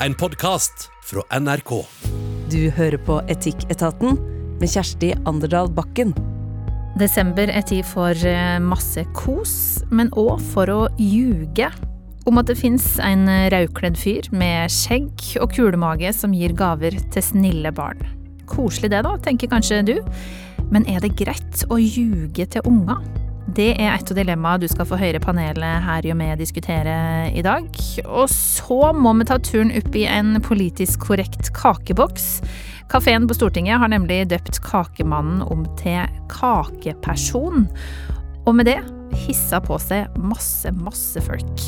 en podkast fra NRK. Du hører på Etikketaten med Kjersti Anderdal Bakken. Desember er tid for eh, masse kos, men òg for å ljuge. Om at det fins en rødkledd fyr med skjegg og kulemage som gir gaver til snille barn. Koselig det, da, tenker kanskje du. Men er det greit å ljuge til unger? Det er et av dilemmaene du skal få høre panelet her jo med diskutere i dag. Og så må vi ta turen opp i en politisk korrekt kakeboks. Kafeen på Stortinget har nemlig døpt Kakemannen om til Kakeperson. Og med det hissa på seg masse, masse folk.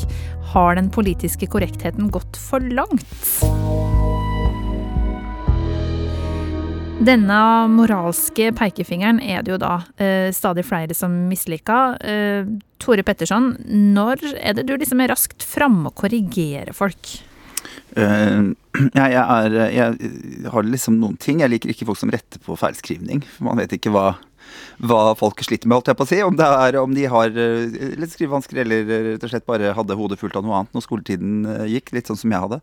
Har den politiske korrektheten gått for langt? Denne moralske pekefingeren er det jo da eh, stadig flere som misliker. Eh, Tore Petterson, når er det du liksom er raskt framme og korrigerer folk? Uh, ja, jeg, er, jeg har liksom noen ting. Jeg liker ikke folk som retter på feilskrivning. Man vet ikke hva hva folk sliter med, holdt jeg på å si. Om, det er, om de har uh, litt skrivevansker eller rett og slett bare hadde hodet fullt av noe annet når skoletiden uh, gikk. Litt sånn som jeg hadde.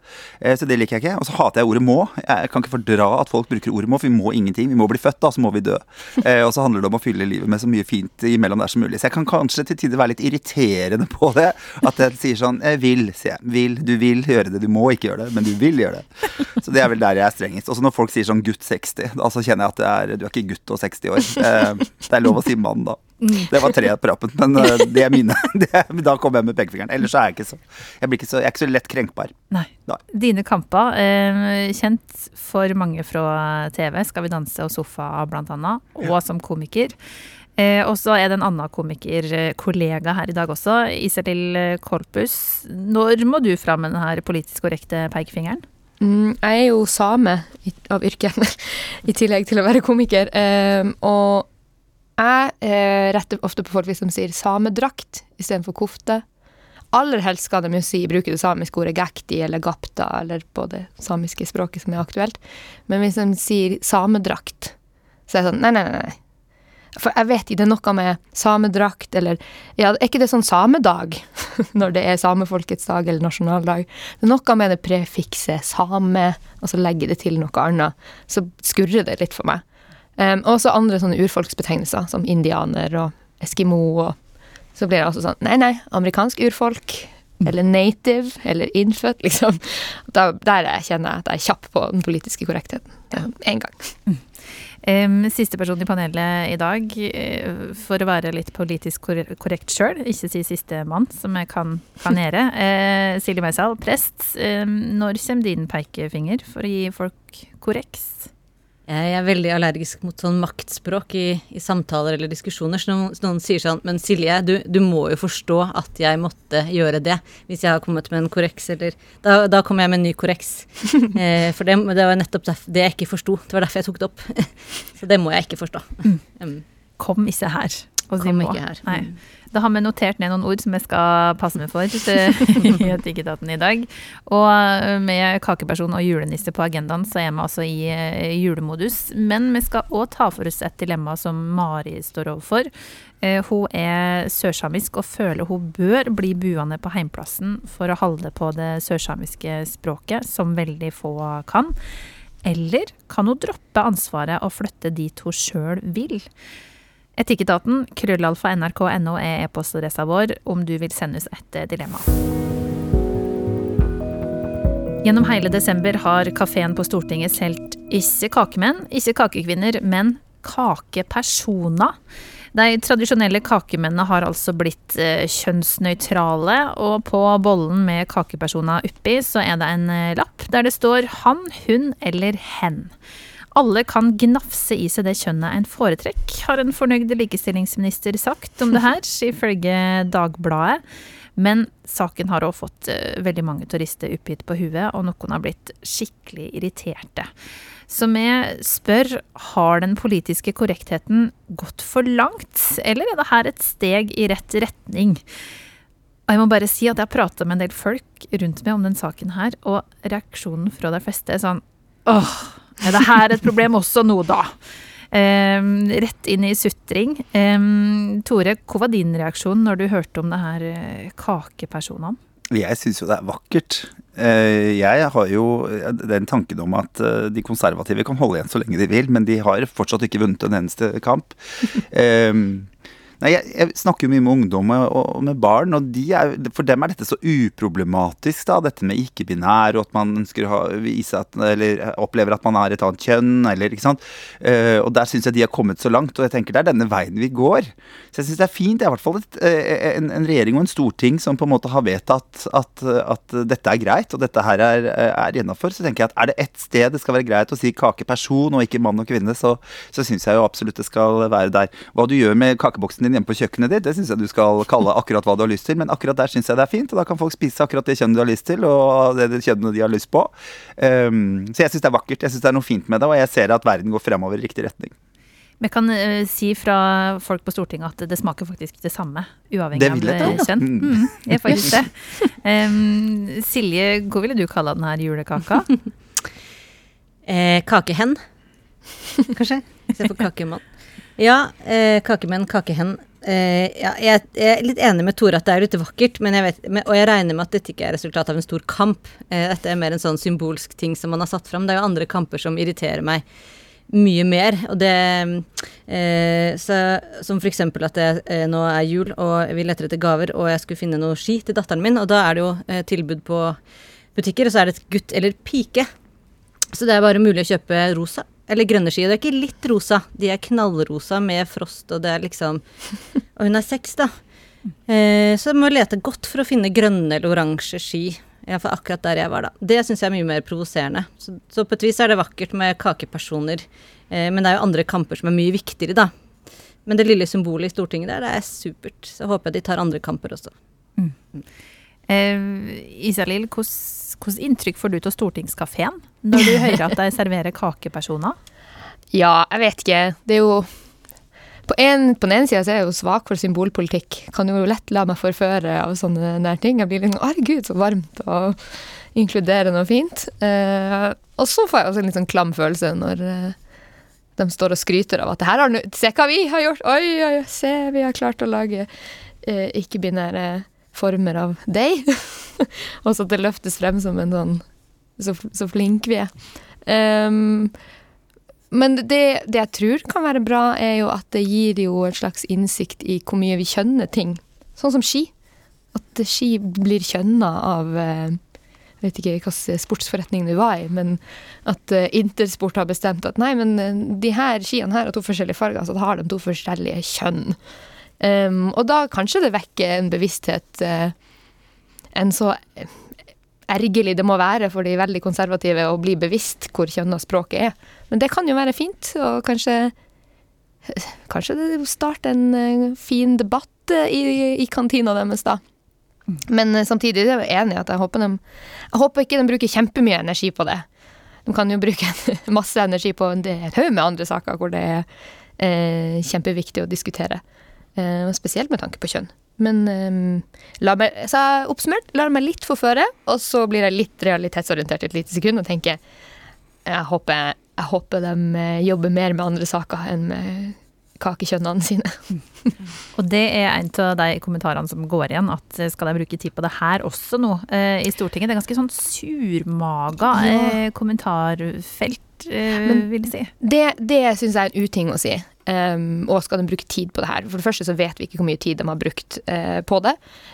Så det liker jeg ikke. Og så hater jeg ordet må. Jeg kan ikke fordra at folk bruker ordet må, for vi må ingenting. Vi må bli født, da, så må vi dø. og så handler det om å fylle livet med så mye fint imellom der som mulig. Så jeg kan kanskje til tider være litt irriterende på det. At jeg sier sånn Jeg vil, sier jeg. Vil. Du vil gjøre det. Du må ikke gjøre det, men du vil gjøre det. Så det er vel der jeg er strengest. Også når folk sier sånn gutt 60, da så kjenner jeg at er, du er ikke gutt og 60 år. Det er lov å si mann, da. Det var tre på rappen, men uh, det er mine. Det, da kommer jeg med pekefingeren. Ellers er jeg ikke så Jeg, ikke så, jeg er ikke så lett krenkbar. Nei. Nei. Dine kamper, eh, kjent for mange fra TV, Skal vi danse og Sofa blant annet, og ja. som komiker. Eh, og så er det en annen komikerkollega her i dag også, Iselil Korpus. Når må du fram med denne politisk korrekte pekefingeren? Mm, jeg er jo same av yrke, i tillegg til å være komiker. Eh, og jeg eh, retter ofte på folk som sier samedrakt istedenfor kofte. Aller helst skal de jo si, bruke det samiske ordet gekti eller gapta, eller på det samiske språket som er aktuelt. Men hvis de sier samedrakt, så er det sånn nei, nei, nei. For jeg vet ikke, det er noe med samedrakt eller Ja, er ikke det sånn samedag? Når det er samefolkets dag eller nasjonaldag. Det er noe med det prefikset same, og så legger det til noe annet. Så skurrer det litt for meg. Um, og også andre sånne urfolksbetegnelser, som indianer og eskimo. Og så blir det altså sånn Nei, nei, amerikansk urfolk. Eller native. Eller innfødt, liksom. Da, der kjenner jeg at jeg er kjapp på den politiske korrektheten. Én gang. Um, siste person i panelet i dag, uh, for å være litt politisk korrekt sjøl, ikke si siste mann, som jeg kan, kan gjøre. Uh, Silje Meisal, prest. Um, når kommer din pekefinger for å gi folk korreks? Jeg er veldig allergisk mot sånn maktspråk i, i samtaler eller diskusjoner. Så noen, noen sier sånn Men Silje, du, du, må jo forstå at jeg måtte gjøre det hvis jeg har kommet med en korreks, eller Da, da kommer jeg med en ny korreks. eh, for det, det, var nettopp det jeg ikke forsto. Det var derfor jeg tok det opp. så det må jeg ikke forstå. Mm. Kom ikke her. Kom ikke her. Nei. Da har vi notert ned noen ord som jeg skal passe meg for i Etikketaten i dag. Og eh, med kakeperson og julenisse på agendaen, så er vi altså i eh, julemodus. Men vi skal òg ta for oss et dilemma som Mari står overfor. Eh, hun er sørsamisk og føler hun bør bli buende på heimplassen for å holde på det sørsamiske språket, som veldig få kan. Eller kan hun droppe ansvaret og flytte dit hun sjøl vil? Etikketaten, krøllalfa nrk.no er e-postadressa vår om du vil sende oss et eh, dilemma. Gjennom hele desember har kafeen på Stortinget solgt ikke kakemenn, ikke kakekvinner, men kakepersoner. De tradisjonelle kakemennene har altså blitt eh, kjønnsnøytrale, og på bollen med kakepersoner oppi så er det en eh, lapp der det står han, hun eller hen. Alle kan gnafse i seg det kjønnet en foretrekk, har en fornøyd likestillingsminister sagt om det her, ifølge Dagbladet. Men saken har også fått uh, veldig mange turister oppgitt på huet, og noen har blitt skikkelig irriterte. Så vi spør har den politiske korrektheten gått for langt, eller er det her et steg i rett retning? Og jeg må bare si at jeg har prata med en del folk rundt meg om den saken her, og reaksjonen fra de fleste er sånn åh, er det her et problem også nå, da? Um, rett inn i sutring. Um, Tore, hva var din reaksjon når du hørte om det her uh, kakepersonene? Jeg syns jo det er vakkert. Eh, Jeg har jo den tanken om at eh, de konservative kan holde igjen så lenge de vil, men de har fortsatt ikke vunnet en eneste kamp. Nei, jeg, jeg snakker jo mye med ungdom og, og med barn, og de er, for dem er dette så uproblematisk, da, dette med ikke-binær, og at man ønsker å vise at, eller opplever at man har et annet kjønn, eller ikke sant. Uh, og der syns jeg de har kommet så langt, og jeg tenker det er denne veien vi går. Så jeg syns det er fint. Det er i hvert fall et, eh, en, en regjering og en storting som på en måte har vedtatt at, at dette er greit, og dette her er, er innafor. Så tenker jeg at er det ett sted det skal være greit å si kakeperson og ikke mann og kvinne, så, så syns jeg jo absolutt det skal være der. Hva du gjør med kakeboksen din hjemme på kjøkkenet ditt, det syns jeg du skal kalle akkurat hva du har lyst til, men akkurat der syns jeg det er fint, og da kan folk spise akkurat det kjønnet de har lyst til, og det, det kjønnet de har lyst på. Um, så jeg syns det er vakkert, jeg syns det er noe fint med det, og jeg ser at verden går fremover i riktig retning. Vi kan uh, si fra folk på Stortinget at det smaker faktisk det samme, uavhengig Det vil jeg av eh, kjønn. Mm. Mm, det er faktisk det. Um, Silje, hva ville du kalle denne julekaka? Eh, kakehen, kanskje? Istedenfor kakemann. Ja, eh, kakemenn, kakehen. Eh, ja, jeg, jeg er litt enig med Tore at det er litt vakkert, jeg vet, og jeg regner med at dette ikke er resultat av en stor kamp. Eh, dette er mer en sånn symbolsk ting som man har satt fram. Det er jo andre kamper som irriterer meg mye mer. Og det eh, så, Som eksempel at det eh, nå er jul, og vi leter etter gaver, og jeg skulle finne noe ski til datteren min, og da er det jo eh, tilbud på butikker, og så er det et gutt eller pike. Så det er bare mulig å kjøpe rosa eller grønne skyer. Det er ikke litt rosa, de er knallrosa med frost, og det er liksom Og hun er seks, da. Eh, så jeg må lete godt for å finne grønne eller oransje ski. Iallfall akkurat der jeg var, da. Det syns jeg er mye mer provoserende. Så, så på et vis er det vakkert med kakepersoner, eh, men det er jo andre kamper som er mye viktigere, da. Men det lille symbolet i Stortinget der, det er supert. Så jeg håper de tar andre kamper også. Eh, Isalill, hvilket inntrykk får du av Stortingskafeen når du hører at de serverer kakepersoner? Ja, jeg vet ikke. Det er jo På, en, på den ene sida er jeg jo svak for symbolpolitikk. Kan jo lett la meg forføre av sånne nær ting. Jeg blir litt sånn Herregud, så varmt og inkluderende og fint. Eh, og så får jeg også en litt sånn klam følelse når eh, de står og skryter av at det her har Se hva vi har gjort! Oi, oi, oi, se, vi har klart å lage eh, ikke-binære former av deg. og så at det løftes frem som en sånn Så, så flinke vi er. Um, men det, det jeg tror kan være bra, er jo at det gir jo en slags innsikt i hvor mye vi kjønner ting. Sånn som ski. At ski blir kjønna av eh, Jeg vet ikke hvilken sportsforretning du var i, men at eh, Intersport har bestemt at nei, men eh, de her skiene her har to forskjellige farger, så da har de to forskjellige kjønn. Um, og da kanskje det vekker en bevissthet uh, en så ergerlig det må være for de veldig konservative å bli bevisst hvor kjønna språket er. Men det kan jo være fint, og kanskje Kanskje det starter en eh, fin debatt eh, i, i kantina deres, da. Men samtidig er jeg enig i at jeg håper, de, jeg håper ikke de bruker kjempemye energi på det. De kan jo bruke masse energi på en haug med andre saker hvor det er eh, kjempeviktig å diskutere. Eh, spesielt med tanke på kjønn. Men eh, la meg, så oppsummert, lar meg litt forføre, og så blir jeg litt realitetsorientert et lite sekund og tenker jeg håper, jeg håper de eh, jobber mer med andre saker enn med kakekjønnene sine. Og det er en av de kommentarene som går igjen, at skal de bruke tid på det her også nå eh, i Stortinget? Det er ganske sånn surmaga eh, kommentarfelt, eh, vil jeg si. Det, det syns jeg er en uting å si. Um, og skal de bruke tid på det her? For det første så vet vi ikke hvor mye tid de har brukt uh, på det.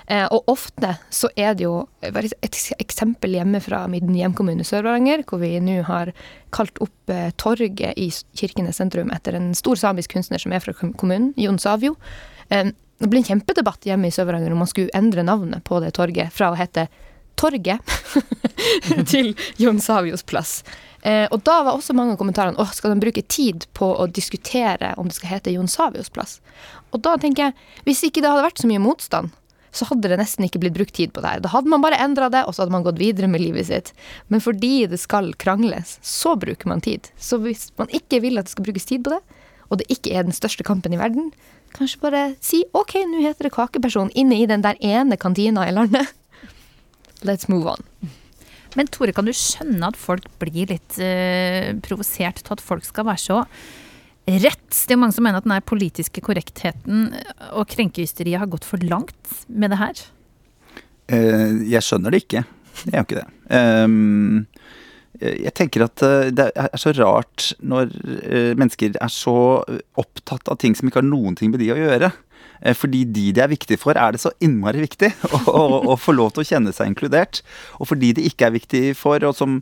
Uh, og ofte så er det jo et eksempel hjemme fra min hjemkommune Sør-Varanger, hvor vi nå har kalt opp uh, torget i Kirkenes sentrum etter en stor samisk kunstner som er fra kommunen, Jon Savio. Um, det ble en kjempedebatt hjemme i Sør-Varanger om man skulle endre navnet på det torget fra å hete Torget til Jon Savios plass. Eh, og da var også mange av kommentarene åh, skal de bruke tid på å diskutere om det skal hete Jon Savios plass. Og da tenker jeg, hvis ikke det hadde vært så mye motstand, så hadde det nesten ikke blitt brukt tid på det her. Da hadde man bare endra det, og så hadde man gått videre med livet sitt. Men fordi det skal krangles, så bruker man tid. Så hvis man ikke vil at det skal brukes tid på det, og det ikke er den største kampen i verden, kanskje bare si OK, nå heter det kakeperson inne i den der ene kantina i landet. Let's move on. Men Tore, kan du skjønne at folk blir litt uh, provosert til at folk skal være så rett? Det er jo mange som mener at den her politiske korrektheten og krenkehysteriet har gått for langt med det her. Uh, jeg skjønner det ikke. Jeg gjør ikke det. Um, jeg tenker at eh, det er så rart når eh, mennesker er så opptatt av ting som ikke har noen ting med de å gjøre. Eh, Fordi de det er viktig for, er det så innmari viktig å, å, å få lov til å kjenne seg inkludert. Og for de det ikke er viktig for, og som,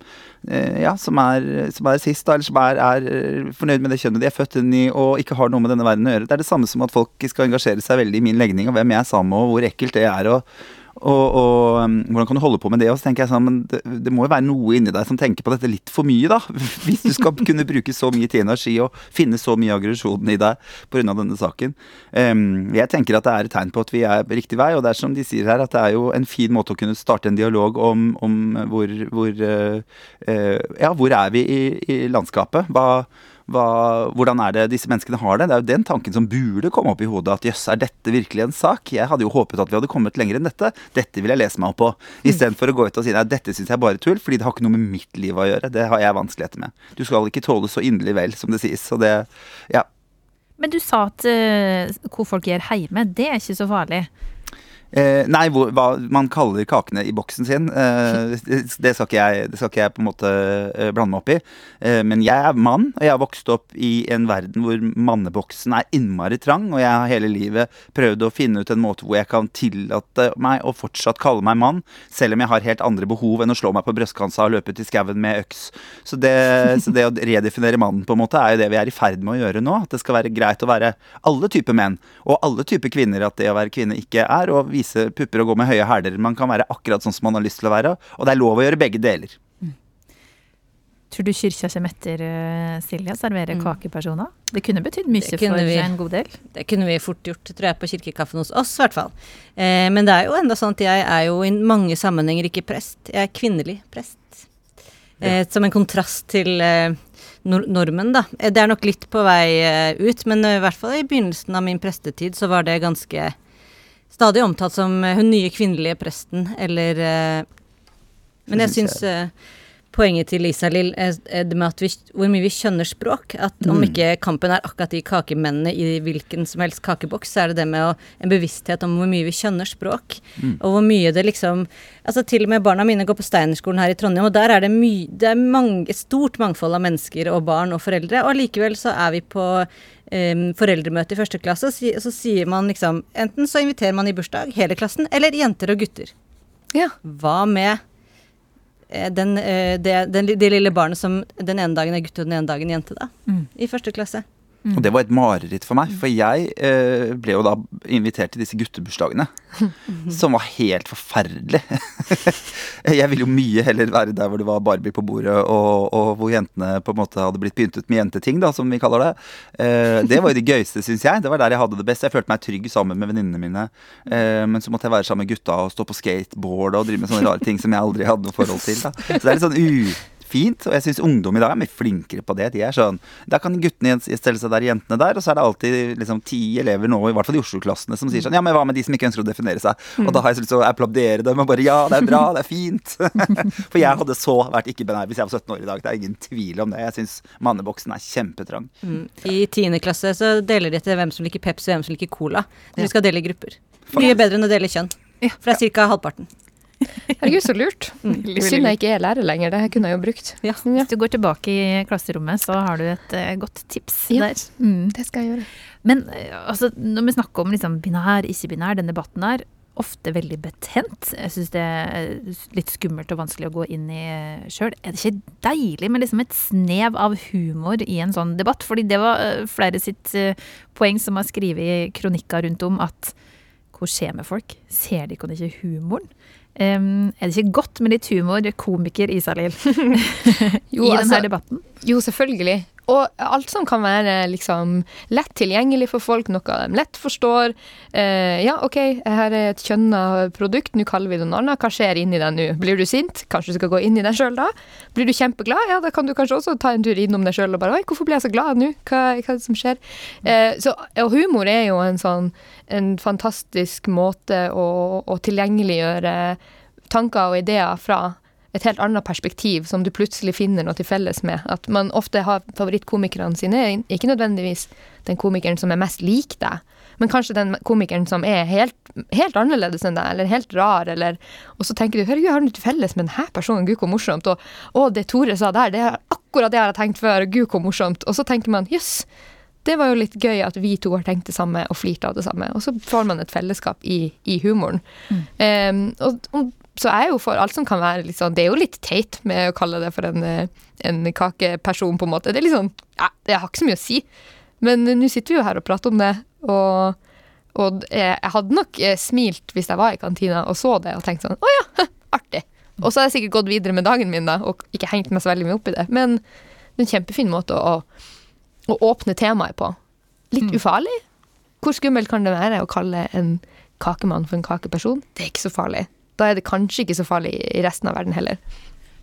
eh, ja, som, er, som er sist, da, eller som er, er eh, fornøyd med det kjønnet de er født inn i og ikke har noe med denne verden å gjøre. Det er det samme som at folk skal engasjere seg veldig i min legning og hvem jeg er sammen med og hvor ekkelt det er. og og, og um, hvordan kan du holde på med det? Og så tenker jeg sånn, men det, det må jo være noe inni deg som tenker på dette litt for mye, da. Hvis du skal kunne bruke så mye tid og energi og finne så mye aggresjon i deg pga. denne saken. Um, jeg tenker at det er et tegn på at vi er på riktig vei, og det er som de sier her, at det er jo en fin måte å kunne starte en dialog om, om hvor, hvor uh, uh, Ja, hvor er vi i, i landskapet? Hva hva, hvordan er det disse menneskene har det? Det er jo den tanken som burde komme opp i hodet. At jøss, er dette virkelig en sak? Jeg hadde jo håpet at vi hadde kommet lenger enn dette. Dette vil jeg lese meg opp på. Istedenfor å gå ut og si nei, dette syns jeg er bare tull, fordi det har ikke noe med mitt liv å gjøre. Det har jeg vanskeligheter med. Du skal ikke tåle så inderlig vel, som det sies. Så det, ja. Men du sa at uh, hvor folk gjør heime, det er ikke så farlig. Eh, nei, hvor, hva man kaller kakene i boksen sin, eh, det, skal jeg, det, skal ikke jeg, på en måte eh, blande meg opp i. Eh, men jeg er mann, og jeg har vokst opp i en verden hvor manneboksen er innmari trang. Og jeg har hele livet prøvd å finne ut en måte hvor jeg kan tillate meg å fortsatt kalle meg mann, selv om jeg har helt andre behov enn å slå meg på brystkansa og løpe ut i skauen med øks. Så det, så det å redefinere mannen på en måte er jo det vi er i ferd med å gjøre nå. At det skal være greit å være alle typer menn, og alle typer kvinner. At det å være kvinne ikke er. og vise pupper og gå med høye hæler. Man kan være akkurat sånn som man har lyst til å være, og det er lov å gjøre begge deler. Tror du kirka kommer etter Silja, serverer mm. kakepersoner? Det kunne betydd mye kunne for vi. en god del. Det kunne vi fort gjort, tror jeg, på kirkekaffen hos oss, i hvert fall. Eh, men det er jo enda sånn at jeg er jo i mange sammenhenger ikke prest. Jeg er kvinnelig prest. Eh, som en kontrast til eh, nor normen, da. Eh, Det er nok litt på vei eh, ut, men eh, i hvert fall i begynnelsen av min prestetid så var det ganske stadig omtalt som eh, hun nye kvinnelige presten, eller uh, Men jeg syns uh, poenget til Isalill er er det med at vi, hvor mye vi skjønner språk. At Mm. om ikke kampen er akkurat de kakemennene i hvilken som helst kakeboks, så er det det med å, en bevissthet om hvor mye vi skjønner språk. Mm. Og hvor mye det liksom Altså til og med barna mine går på Steinerskolen her i Trondheim, og der er det my, Det er mange, et stort mangfold av mennesker og barn og foreldre, og allikevel så er vi på em, foreldremøte i første klasse, og så sier man liksom Enten så inviterer man i bursdag hele klassen, eller jenter og gutter. Ja. Hva med eh, den, eh, det, den, det lille barnet som den ene dagen er gutt og den ene dagen jente, da? Mm. I første klasse. Og det var et mareritt for meg, for jeg eh, ble jo da invitert til disse guttebursdagene. Som var helt forferdelig. jeg ville jo mye heller være der hvor det var Barbie på bordet, og, og hvor jentene på en måte hadde blitt pyntet med jenteting, da, som vi kaller det. Eh, det var jo det gøyeste, syns jeg. Det var der jeg hadde det best. Jeg følte meg trygg sammen med venninnene mine. Eh, men så måtte jeg være sammen med gutta og stå på skateboard og drive med sånne rare ting som jeg aldri hadde noe forhold til. Da. Så det er litt sånn ufint, og jeg syns ungdom i dag er mye flinkere på det. De er sånn, Da kan guttene stelle seg der, jentene der, og så er det alltid liksom ti elever nå, i hvert fall i Oslo-klassene, som sier sånn Ja, men hva med de som ikke ønsker å definere seg? Og da har jeg så lyst til å applaudere dem og bare Ja, det er bra, det er fint. For jeg hadde så vært ikke-benær hvis jeg var 17 år i dag. Det er ingen tvil om det. Jeg syns manneboksen er kjempetrang. Mm. I tiende klasse så deler de etter hvem som liker Pepsi og hvem som liker Cola. Når vi skal dele i grupper. Mye bedre enn å dele kjønn. For det er ca. halvparten. Herregud, så lurt. Synd jeg ikke er lærer lenger. Det kunne jeg jo brukt. Ja. Ja, Hvis du går tilbake i klasserommet, så har du et uh, godt tips Ja. der. Mm. det skal jeg gjøre. Men eh, altså, når vi snakker om liksom, binær, ikke-binær, den debatten er ofte veldig betent. Jeg syns det er litt skummelt og vanskelig å gå inn i sjøl. Er det ikke deilig med liksom et snev av humor i en sånn debatt? Fordi det var eh, flere sitt eh, poeng som har skrevet kronikker rundt om at hvor skjer med folk? Ser de ikke ikke humoren? Em, er det ikke godt med litt humor, komiker Isalill, Jo, i altså- denne debatten? Jo, selvfølgelig. Og alt som kan være liksom lett tilgjengelig for folk, noe de lett forstår. Eh, ja, OK, her er et kjønna produkt, nå kaller vi det noe annet. Hva skjer inni deg nå? Blir du sint? Kanskje du skal gå inn i deg sjøl da? Blir du kjempeglad? Ja, da kan du kanskje også ta en tur innom deg sjøl og bare Oi, hvorfor ble jeg så glad nå? Hva, hva er det som skjer? Eh, så, og humor er jo en sånn en fantastisk måte å, å tilgjengeliggjøre tanker og ideer fra et helt annet perspektiv som du plutselig finner noe til felles med. At man ofte har favorittkomikerne sine, ikke nødvendigvis den komikeren som er mest lik deg, Men kanskje den komikeren som er helt, helt annerledes enn deg, eller helt rar, eller Og så tenker du herregud, jeg har noe til felles med denne personen, gud, hvor morsomt. Og å, det Tore sa der, det er akkurat det jeg har tenkt før, gud, hvor morsomt. Og så tenker man jøss. Det var jo litt gøy at vi to har tenkt det samme og flirt av det samme. Og så får man et fellesskap i, i humoren. Um, og, og så er jeg jo for alt som kan være litt sånn Det er jo litt teit med å kalle det for en, eh, en kakeperson, på en måte. Det er litt sånn Ja, det har ikke så mye å si. Men nå sitter vi jo her og prater om det, og, og jeg, hadde nok eh, smilt hvis jeg var i kantina og så det og tenkt sånn Å ja, artig. Og så har jeg sikkert gått videre med dagen min da, og ikke hengt meg så veldig mye opp i det. Men det er en kjempefin måte å, å åpne temaet på. Litt ufarlig. Hvor skummelt kan det være å kalle en kakemann for en kakeperson? Det er ikke så farlig. Da er det kanskje ikke så farlig i resten av verden heller.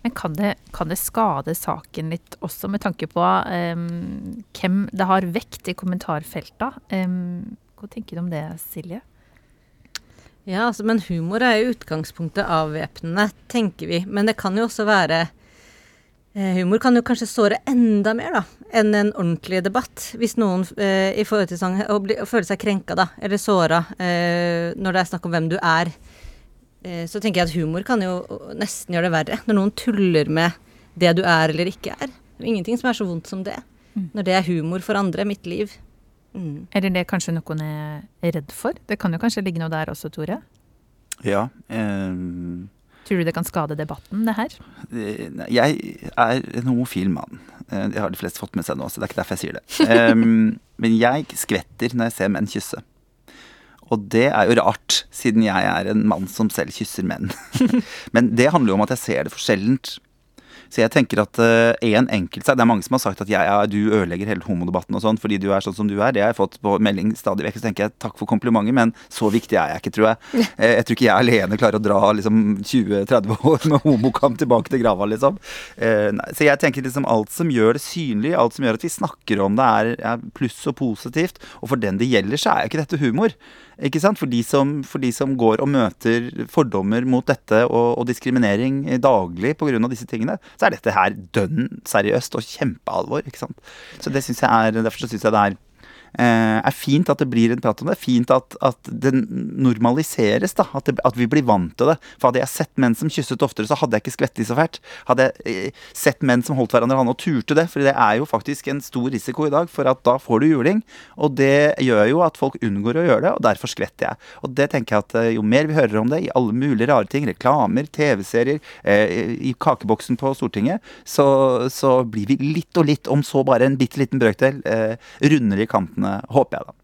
Men kan det, kan det skade saken litt også, med tanke på um, hvem det har vekt i kommentarfelta? Um, hva tenker du om det, Silje? Ja, altså, men humor er i utgangspunktet avvæpnende, tenker vi. Men det kan jo også være eh, Humor kan jo kanskje såre enda mer da, enn en ordentlig debatt. Hvis noen eh, i forhold til sang, å, bli, å føle seg krenka da, eller såra eh, når det er snakk om hvem du er, eh, så tenker jeg at humor kan jo nesten gjøre det verre. Når noen tuller med det du er eller ikke er. Det er ingenting som er så vondt som det. Når det er humor for andre, mitt liv. Mm. Eller det er kanskje noen er redd for? Det kan jo kanskje ligge noe der også, Tore? Ja. ehm, Tror du det kan skade debatten, det her? Eh, Jeg er en homofil mann. Eh, Det har de fleste fått med seg nå, så det er ikke derfor jeg sier det. Ehm, men jeg skvetter når jeg ser menn kysse. Og det er jo rart, siden jeg er en mann som selv kysser menn. men det handler jo om at jeg ser det for sjeldent. Så jeg tenker at eh, en enkelt Det er mange som har sagt at jeg, ja, du ødelegger hele homodebatten og sånn fordi du er sånn som du er. Det har jeg fått på melding stadig vekk. Så tenker jeg takk for komplimentet, men så viktig er jeg ikke, tror jeg. Eh, Jeg tror ikke jeg alene klarer å dra liksom 20-30 år med homokamp tilbake til grava, liksom. Eh, Så jeg tenker liksom alt som gjør det synlig, alt som gjør at vi snakker om det, er, er pluss og positivt. Og for den det gjelder, så er jo ikke dette humor. Ikke sant? For de som, for de som går og møter fordommer mot dette og, og diskriminering daglig pga. disse tingene, så er dette her dønn seriøst og kjempealvor. ikke sant? Så det synes jeg er, Derfor syns jeg det er er fint at det blir en prat om det. er Fint at, at det normaliseres. da, at, det, at vi blir vant til det. For Hadde jeg sett menn som kysset oftere, så hadde jeg ikke skvettet så fælt. Hadde jeg eh, sett menn som holdt hverandre i hånda og turte det, for det er jo faktisk en stor risiko i dag for at da får du juling. Og det gjør jo at folk unngår å gjøre det, og derfor skvetter jeg. Og det tenker jeg at eh, jo mer vi hører om det i alle mulige rare ting, reklamer, TV-serier, eh, i kakeboksen på Stortinget, så, så blir vi litt og litt, om så bare en bitte liten brøkdel, eh, rundere i kantene, håper jeg da.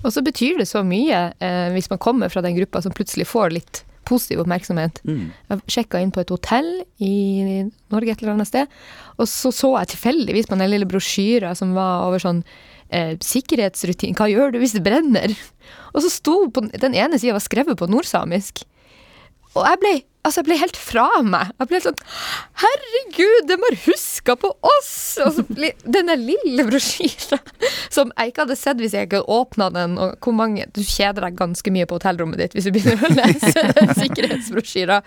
Og så betyr det så mye eh, hvis man kommer fra den gruppa som plutselig får litt positiv oppmerksomhet. Mm. Jeg sjekka inn på et hotell i Norge et eller annet sted, og så så jeg tilfeldigvis på den lille brosjyra som var over sånn eh, sikkerhetsrutin. Hva gjør du hvis det brenner? Og så sto på den ene sida var skrevet på nordsamisk. Og jeg ble, altså jeg ble helt fra meg. Jeg ble sånn Herregud, de har huska på oss! Og så denne lille brosjyra som jeg ikke hadde sett hvis jeg ikke åpna den. Og hvor mange Du kjeder deg ganske mye på hotellrommet ditt hvis du begynner å lese den sikkerhetsbrosjyra.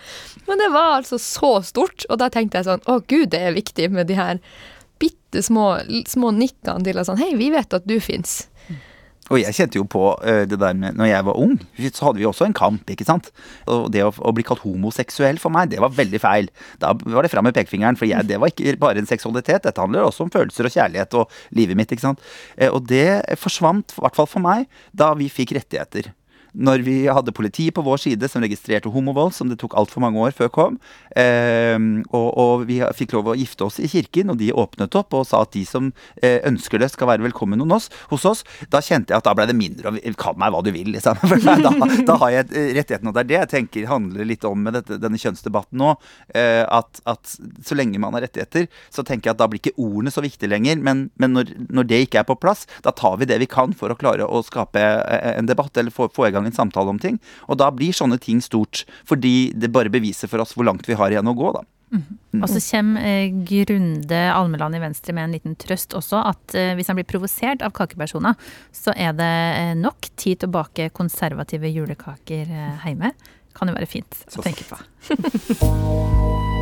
Men det var altså så stort, og da tenkte jeg sånn Å gud, det er viktig med de her bitte små, små nikkene til at sånn Hei, vi vet at du fins. Og jeg kjente jo på eh, det der med Når jeg var ung, så hadde vi også en kamp, ikke sant. Og det å, å bli kalt homoseksuell for meg, det var veldig feil. Da var det fram med pekefingeren, for jeg, det var ikke bare en seksualitet. Dette handler også om følelser og kjærlighet og livet mitt, ikke sant. Eh, Og det forsvant, i hvert fall for meg, da vi fikk rettigheter. Når vi hadde politi på vår side som registrerte homovold, som det tok altfor mange år før kom, og, og vi fikk lov å gifte oss i kirken, og de åpnet opp og sa at de som eh, ønsker det, skal være velkommen hos oss, hos oss, da kjente jeg at da ble det mindre og Kall meg hva du vil, liksom. Da, da har jeg eh, rettigheten, og det er det jeg tenker handler litt om med dette, denne kjønnsdebatten nå. Eh, at, at så lenge man har rettigheter, så tenker jeg at da blir ikke ordene så viktige lenger. Men, men når, når det ikke er på plass, da tar vi det vi kan for å klare å skape en debatt, eller få, få i gang en samtale om ting. Og da blir sånne ting stort, fordi det bare beviser for oss hvor langt vi har igjen å gå, da. Og så kommer eh, Grunde Almeland i Venstre med en liten trøst også, at eh, hvis han blir provosert av kakepersoner, så er det eh, nok tid til å bake konservative julekaker eh, hjemme. Kan jo være fint å tenke på.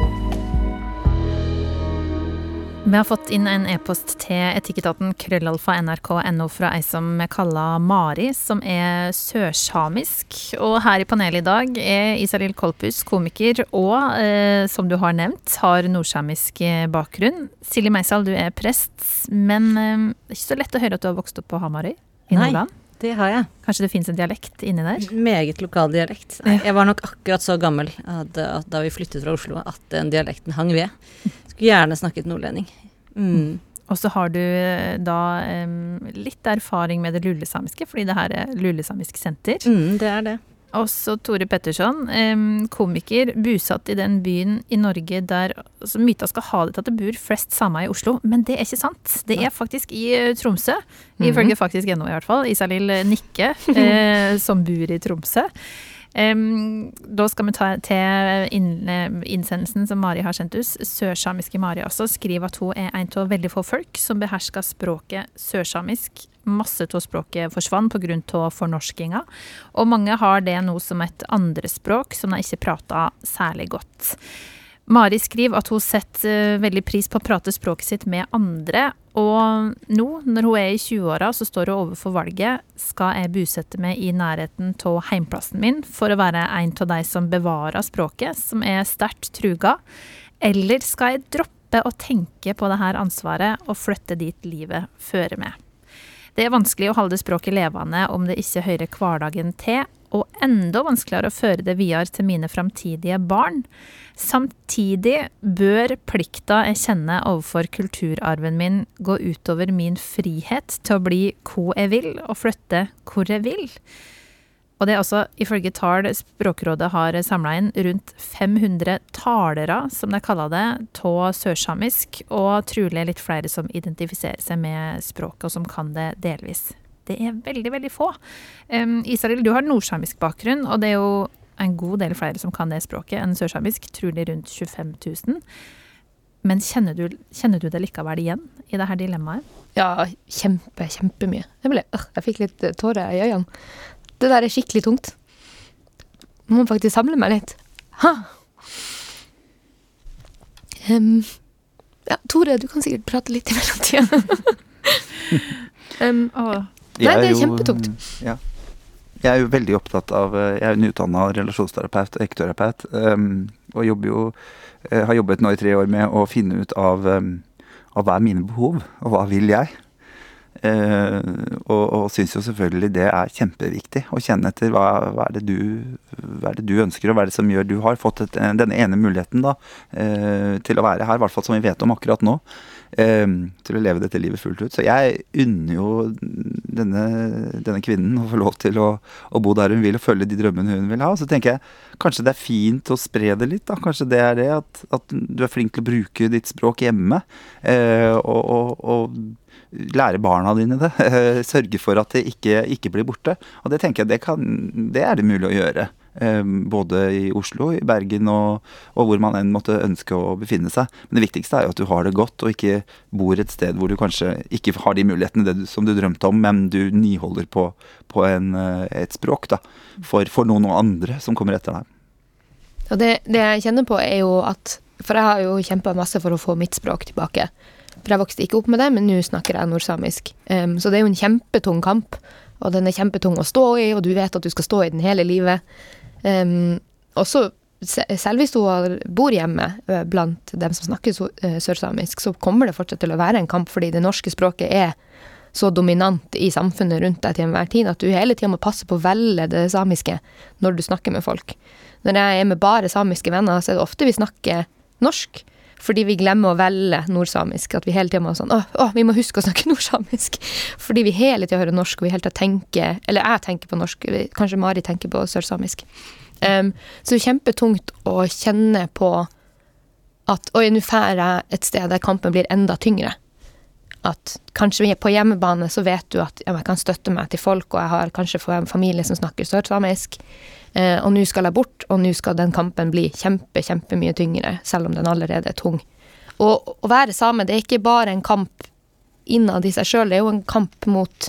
Vi har fått inn en e-post til etikketaten krøllalfa nrk.no fra ei som vi kaller Mari, som er sørsamisk. Og her i panelet i dag er Isalill Kolpus, komiker, og eh, som du har nevnt, har nordsamisk eh, bakgrunn. Silje Meisal, du er prest, men eh, det er ikke så lett å høre at du har vokst opp på Hamarøy i Nei. Nordland? Det har jeg. Kanskje det fins en dialekt inni der? Meget lokal dialekt. Nei, Jeg var nok akkurat så gammel at, at da vi flyttet fra Oslo at den dialekten hang ved. Skulle gjerne snakket nordlending. Mm. Og så har du eh, da um, litt erfaring med det lulesamiske, fordi det her er Lulesamisk senter. Mm, det er det. Og så Tore Petterson, komiker, bosatt i den byen i Norge der altså, myta skal ha det til at det bor flest samer i Oslo, men det er ikke sant. Det er faktisk i eh, Tromsø, ifølge faktisk NO i hvert fall. Isalill Nikke, eh, som bor i Tromsø. Um, da skal vi ta til eh, innsendelsen som Mari har sendt oss. Sørsamiske Mari også skriver at hun er en av veldig få folk som behersker språket sørsamisk. Masse av språket forsvant pga. fornorskinga, og mange har det nå som et andrespråk som de ikke prater særlig godt. Mari skriver at hun setter eh, veldig pris på å prate språket sitt med andre, og nå, når hun er i 20-åra, så står hun overfor valget skal jeg bosette meg i nærheten av heimplassen min for å være en av de som bevarer språket, som er sterkt truga, eller skal jeg droppe å tenke på det her ansvaret og flytte dit livet fører meg? Det er vanskelig å holde språket levende om det ikke hører hverdagen til, og enda vanskeligere å føre det videre til mine framtidige barn. Samtidig bør plikta jeg kjenner overfor kulturarven min gå utover min frihet til å bli hvor jeg vil, og flytte hvor jeg vil. Og det er også, ifølge tall Språkrådet har samla inn, rundt 500 talere, som de kaller det, av sørsamisk, og trolig litt flere som identifiserer seg med språket, og som kan det delvis. Det er veldig, veldig få. Um, Isalill, du har nordsamisk bakgrunn, og det er jo en god del flere som kan det språket enn sørsamisk, trolig rundt 25 000. Men kjenner du, kjenner du det likevel igjen i dette dilemmaet? Ja, kjempe, kjempemye. Jeg, øh, jeg fikk litt tårer i øynene. Det der er skikkelig tungt. Jeg må faktisk samle meg litt. Ha. Um, ja, Tore, du kan sikkert prate litt i mellomtida. um, Åh, Nei, det er kjempetungt. Ja. Jeg er jo veldig opptatt av eh, Jeg er en utdanna relasjonsterapeut ekterapeut. Um, og jobber jo, eh, har jobbet nå i tre år med å finne ut av, um, av hva er mine behov, og hva vil jeg. Eh, og og syns jo selvfølgelig det er kjempeviktig å kjenne etter hva, hva, er du, hva er det du ønsker, og hva er det som gjør du har fått et, denne ene muligheten da, eh, til å være her, i hvert fall som vi vet om akkurat nå. eh, til å leve dette livet fullt ut. Så jeg unner jo denne, denne kvinnen å få lov til å, å bo der hun vil og følge de drømmene hun vil ha. Så tenker jeg kanskje det er fint å spre det litt. da, Kanskje det er det at, at du er flink til å bruke ditt språk hjemme. Eh, og, og, og lære barna dine det. Sørge for at det ikke, ikke blir borte. Og det tenker jeg det, kan, det er det mulig å gjøre. Eh, både i Oslo, i Bergen og, og hvor man enn måtte ønske å befinne seg. Men det viktigste er jo at du har det godt, og ikke bor et sted hvor du kanskje ikke har de mulighetene du, som du drømte om, men du niholder på, på en, eh, et språk da, for, for noen og andre som kommer etter deg. Og det, det jeg kjenner på, er jo at For jeg har jo kjempa masse for å få mitt språk tilbake. For jeg vokste ikke opp med det, men nå snakker jeg nordsamisk. Um, så det er jo en kjempetung kamp, og den er kjempetung å stå i, og du vet at du skal stå i den hele livet. Um, også selv hvis du bor hjemme blant dem som snakker sørsamisk, så kommer det fortsatt til å være en kamp, fordi det norske språket er så dominant i samfunnet rundt deg til enhver tid at du hele tida må passe på å velge det samiske når du snakker med folk. Når jeg er med bare samiske venner, så er det ofte vi snakker norsk. Fordi vi glemmer å velge nordsamisk. At vi hele tida må sånn Å, å, vi må huske å snakke nordsamisk. Fordi vi hele tida hører norsk, og vi hele tida tenker Eller jeg tenker på norsk, kanskje Mari tenker på sørsamisk. Um, så det er kjempetungt å kjenne på at Oi, nå drar jeg et sted der kampen blir enda tyngre. At kanskje på hjemmebane så vet du at ja, jeg kan støtte meg til folk, og jeg har kanskje en familie som snakker sørsamisk. Eh, og nå skal jeg bort, og nå skal den kampen bli kjempe, kjempemye tyngre, selv om den allerede er tung. Og å være same, det er ikke bare en kamp innad i seg sjøl, det er jo en kamp mot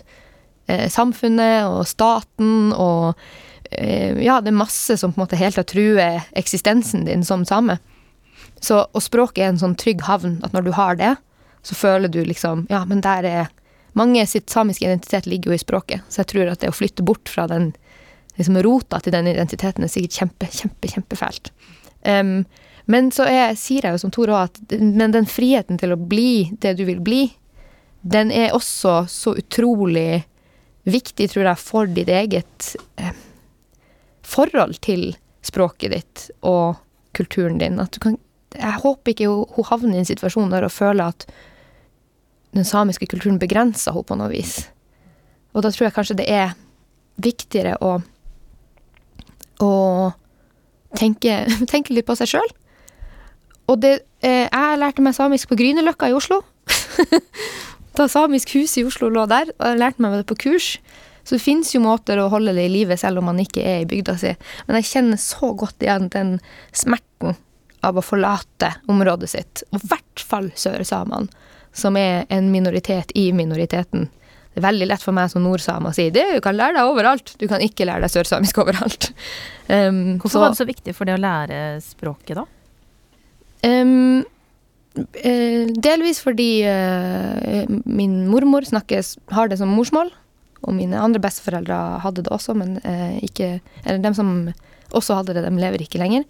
eh, samfunnet og staten og eh, Ja, det er masse som på en måte helt har truer eksistensen din som same. Så, og språket er en sånn trygg havn at når du har det, så føler du liksom Ja, men der er Mange sitt samiske identitet ligger jo i språket, så jeg tror at det å flytte bort fra den liksom rota til den identiteten er sikkert kjempe, kjempe, kjempefælt. Um, men så er, sier jeg jo som Tor òg at men den friheten til å bli det du vil bli, den er også så utrolig viktig, tror jeg, for ditt eget eh, forhold til språket ditt og kulturen din. At du kan Jeg håper ikke hun, hun havner i en situasjon der hun føler at den samiske kulturen begrenser henne på noe vis. Og da tror jeg kanskje det er viktigere å, å tenke, tenke litt på seg sjøl. Og det eh, Jeg lærte meg samisk på Grünerløkka i Oslo. da Samisk hus i Oslo lå der, og jeg lærte meg det på kurs. Så det fins jo måter å holde det i live selv om man ikke er i bygda si. Men jeg kjenner så godt igjen den smerten av å forlate området sitt. Og i hvert fall sørsamene som er en minoritet i minoriteten. Det er veldig lett for meg som nordsame å si det, du kan lære deg overalt, du kan ikke lære deg sørsamisk overalt. Um, Hvorfor så, var det så viktig for det å lære språket, da? Um, delvis fordi uh, min mormor snakkes, har det som morsmål, og mine andre besteforeldre hadde det også, men uh, ikke Eller dem som også hadde det, de lever ikke lenger.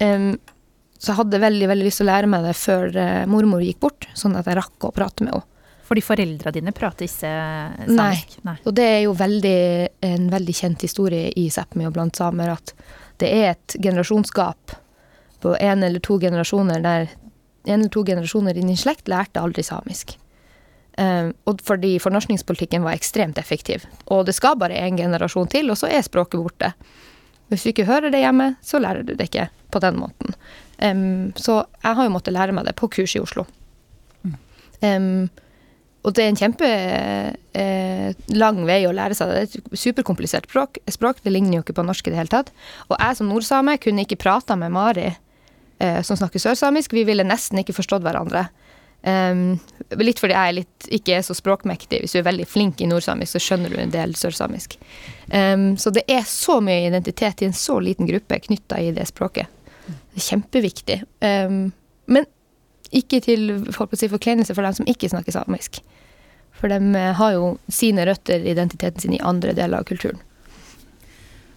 Um, så jeg hadde veldig veldig lyst til å lære meg det før uh, mormor gikk bort, sånn at jeg rakk å prate med henne. Fordi foreldra dine prater ikke samisk? Nei. Nei. Og det er jo veldig, en veldig kjent historie i Sápmi og blant samer at det er et generasjonsgap på en eller to generasjoner der en eller to generasjoner i din slekt lærte aldri samisk. Um, og fordi fornorskningspolitikken var ekstremt effektiv. Og det skal bare en generasjon til, og så er språket borte. Hvis du ikke hører det hjemme, så lærer du det ikke på den måten. Um, så jeg har jo måttet lære meg det på kurs i Oslo. Um, og det er en kjempe eh, lang vei å lære seg det. Det er et superkomplisert språk. språk. Det ligner jo ikke på norsk i det hele tatt. Og jeg som nordsame kunne ikke prata med Mari, eh, som snakker sørsamisk. Vi ville nesten ikke forstått hverandre. Um, litt fordi jeg er litt, ikke er så språkmektig. Hvis du er veldig flink i nordsamisk, så skjønner du en del sørsamisk. Um, så det er så mye identitet i en så liten gruppe knytta i det språket. Det er kjempeviktig. Um, men ikke til si, forkleinelse for dem som ikke snakker samisk. For de har jo sine røtter, identiteten sin, i andre deler av kulturen.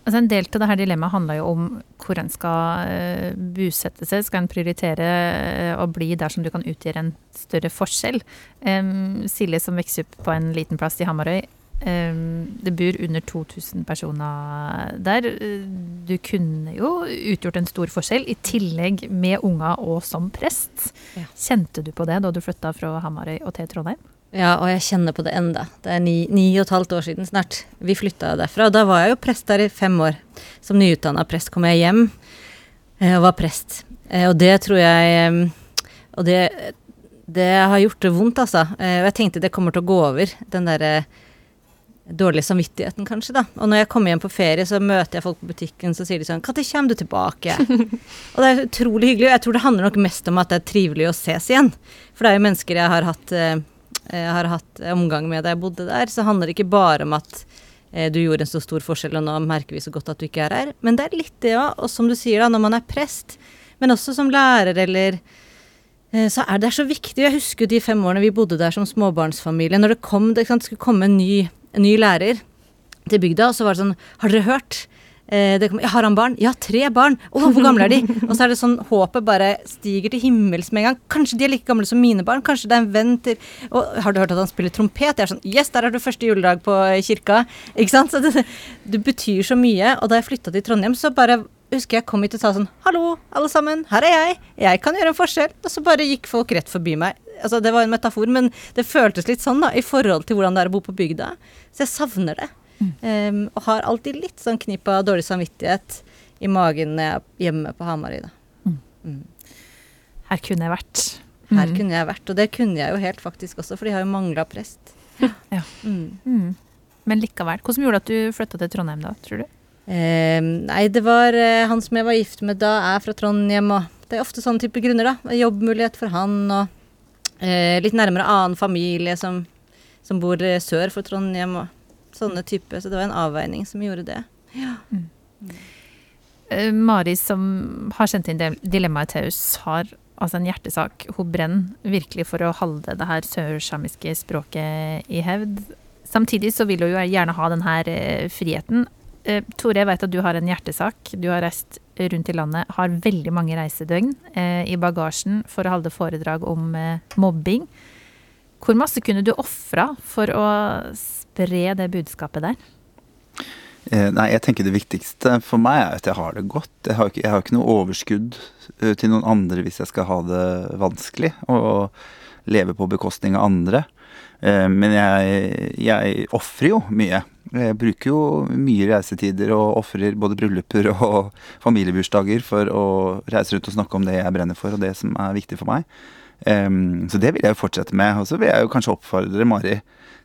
Altså en del av dette dilemmaet handler jo om hvor en skal uh, bosette seg. Skal en prioritere uh, å bli der som du kan utgjøre en større forskjell? Um, Silje som vokser opp på en liten plass i Hamarøy. Um, det bor under 2000 personer der. Du kunne jo utgjort en stor forskjell, i tillegg med unger og som prest. Ja. Kjente du på det da du flytta fra Hamarøy og til Trondheim? Ja, og jeg kjenner på det enda. Det er ni, ni og et halvt år siden snart. Vi flytta derfra. Og da var jeg jo prest der i fem år. Som nyutdanna prest kom jeg hjem eh, og var prest. Eh, og det tror jeg eh, Og det, det har gjort det vondt, altså. Og jeg tenkte det kommer til å gå over. Den derre dårlige samvittigheten, kanskje, da. Og når jeg kommer hjem på ferie, så møter jeg folk på butikken, så sier de sånn 'Når kommer du tilbake?' og det er utrolig hyggelig. Og jeg tror det handler nok mest om at det er trivelig å ses igjen. For det er jo mennesker jeg har hatt jeg eh, har hatt omgang med da jeg bodde der, så handler det ikke bare om at eh, du gjorde en så stor forskjell, og nå merker vi så godt at du ikke er her. Men det er litt det òg. Og som du sier, da, når man er prest, men også som lærer eller eh, så er det så viktig. Jeg husker de fem årene vi bodde der som småbarnsfamilie. Når det kom, det skulle komme en ny, en ny lærer til bygda, så var det sånn Har dere hørt? Eh, jeg har han barn? Ja, tre barn. Å, hvor gamle er de? Og så er det sånn håpet bare stiger til himmels med en gang. Kanskje de er like gamle som mine barn. Kanskje det er en venn til Og har du hørt at han spiller trompet? Jeg er sånn Yes, der er du første juledag på kirka. Ikke sant? Så det, det betyr så mye. Og da jeg flytta til Trondheim, så bare husker jeg kom hit og sa sånn Hallo, alle sammen. Her er jeg. Jeg kan gjøre en forskjell. Og så bare gikk folk rett forbi meg. Altså, det var en metafor, men det føltes litt sånn da, i forhold til hvordan det er å bo på bygda. Så jeg savner det. Um, og har alltid litt sånn knipp av dårlig samvittighet i magen når jeg er hjemme på Hamarøy, da. Mm. Mm. Her kunne jeg vært. Her mm. kunne jeg vært, og det kunne jeg jo helt faktisk også, for de har jo mangla prest. ja. Mm. Mm. Men likevel. Hvordan gjorde det at du flytta til Trondheim da, tror du? Eh, nei, det var eh, han som jeg var gift med da, er fra Trondheim, og det er ofte sånne type grunner, da. Jobbmulighet for han, og eh, litt nærmere annen familie som, som bor eh, sør for Trondheim. og Sånne type, så det var en avveining som gjorde det. Ja. Mm. Uh, Mari, som har sendt inn dilemmaet til oss, har altså en hjertesak. Hun brenner virkelig for å holde det her sørsamiske språket i hevd. Samtidig så vil hun jo gjerne ha denne eh, friheten. Eh, Tore, jeg vet at du har en hjertesak. Du har reist rundt i landet, har veldig mange reisedøgn eh, i bagasjen for å holde foredrag om eh, mobbing. Hvor masse kunne du ofra for å spre det budskapet der? Eh, nei, jeg tenker det viktigste for meg er at jeg har det godt. Jeg har ikke, jeg har ikke noe overskudd eh, til noen andre hvis jeg skal ha det vanskelig, og leve på bekostning av andre. Eh, men jeg, jeg ofrer jo mye. Jeg bruker jo mye reisetider og ofrer både brylluper og familiebursdager for å reise rundt og snakke om det jeg brenner for, og det som er viktig for meg. Så det vil jeg jo fortsette med. Og så vil jeg jo kanskje oppfordre Mari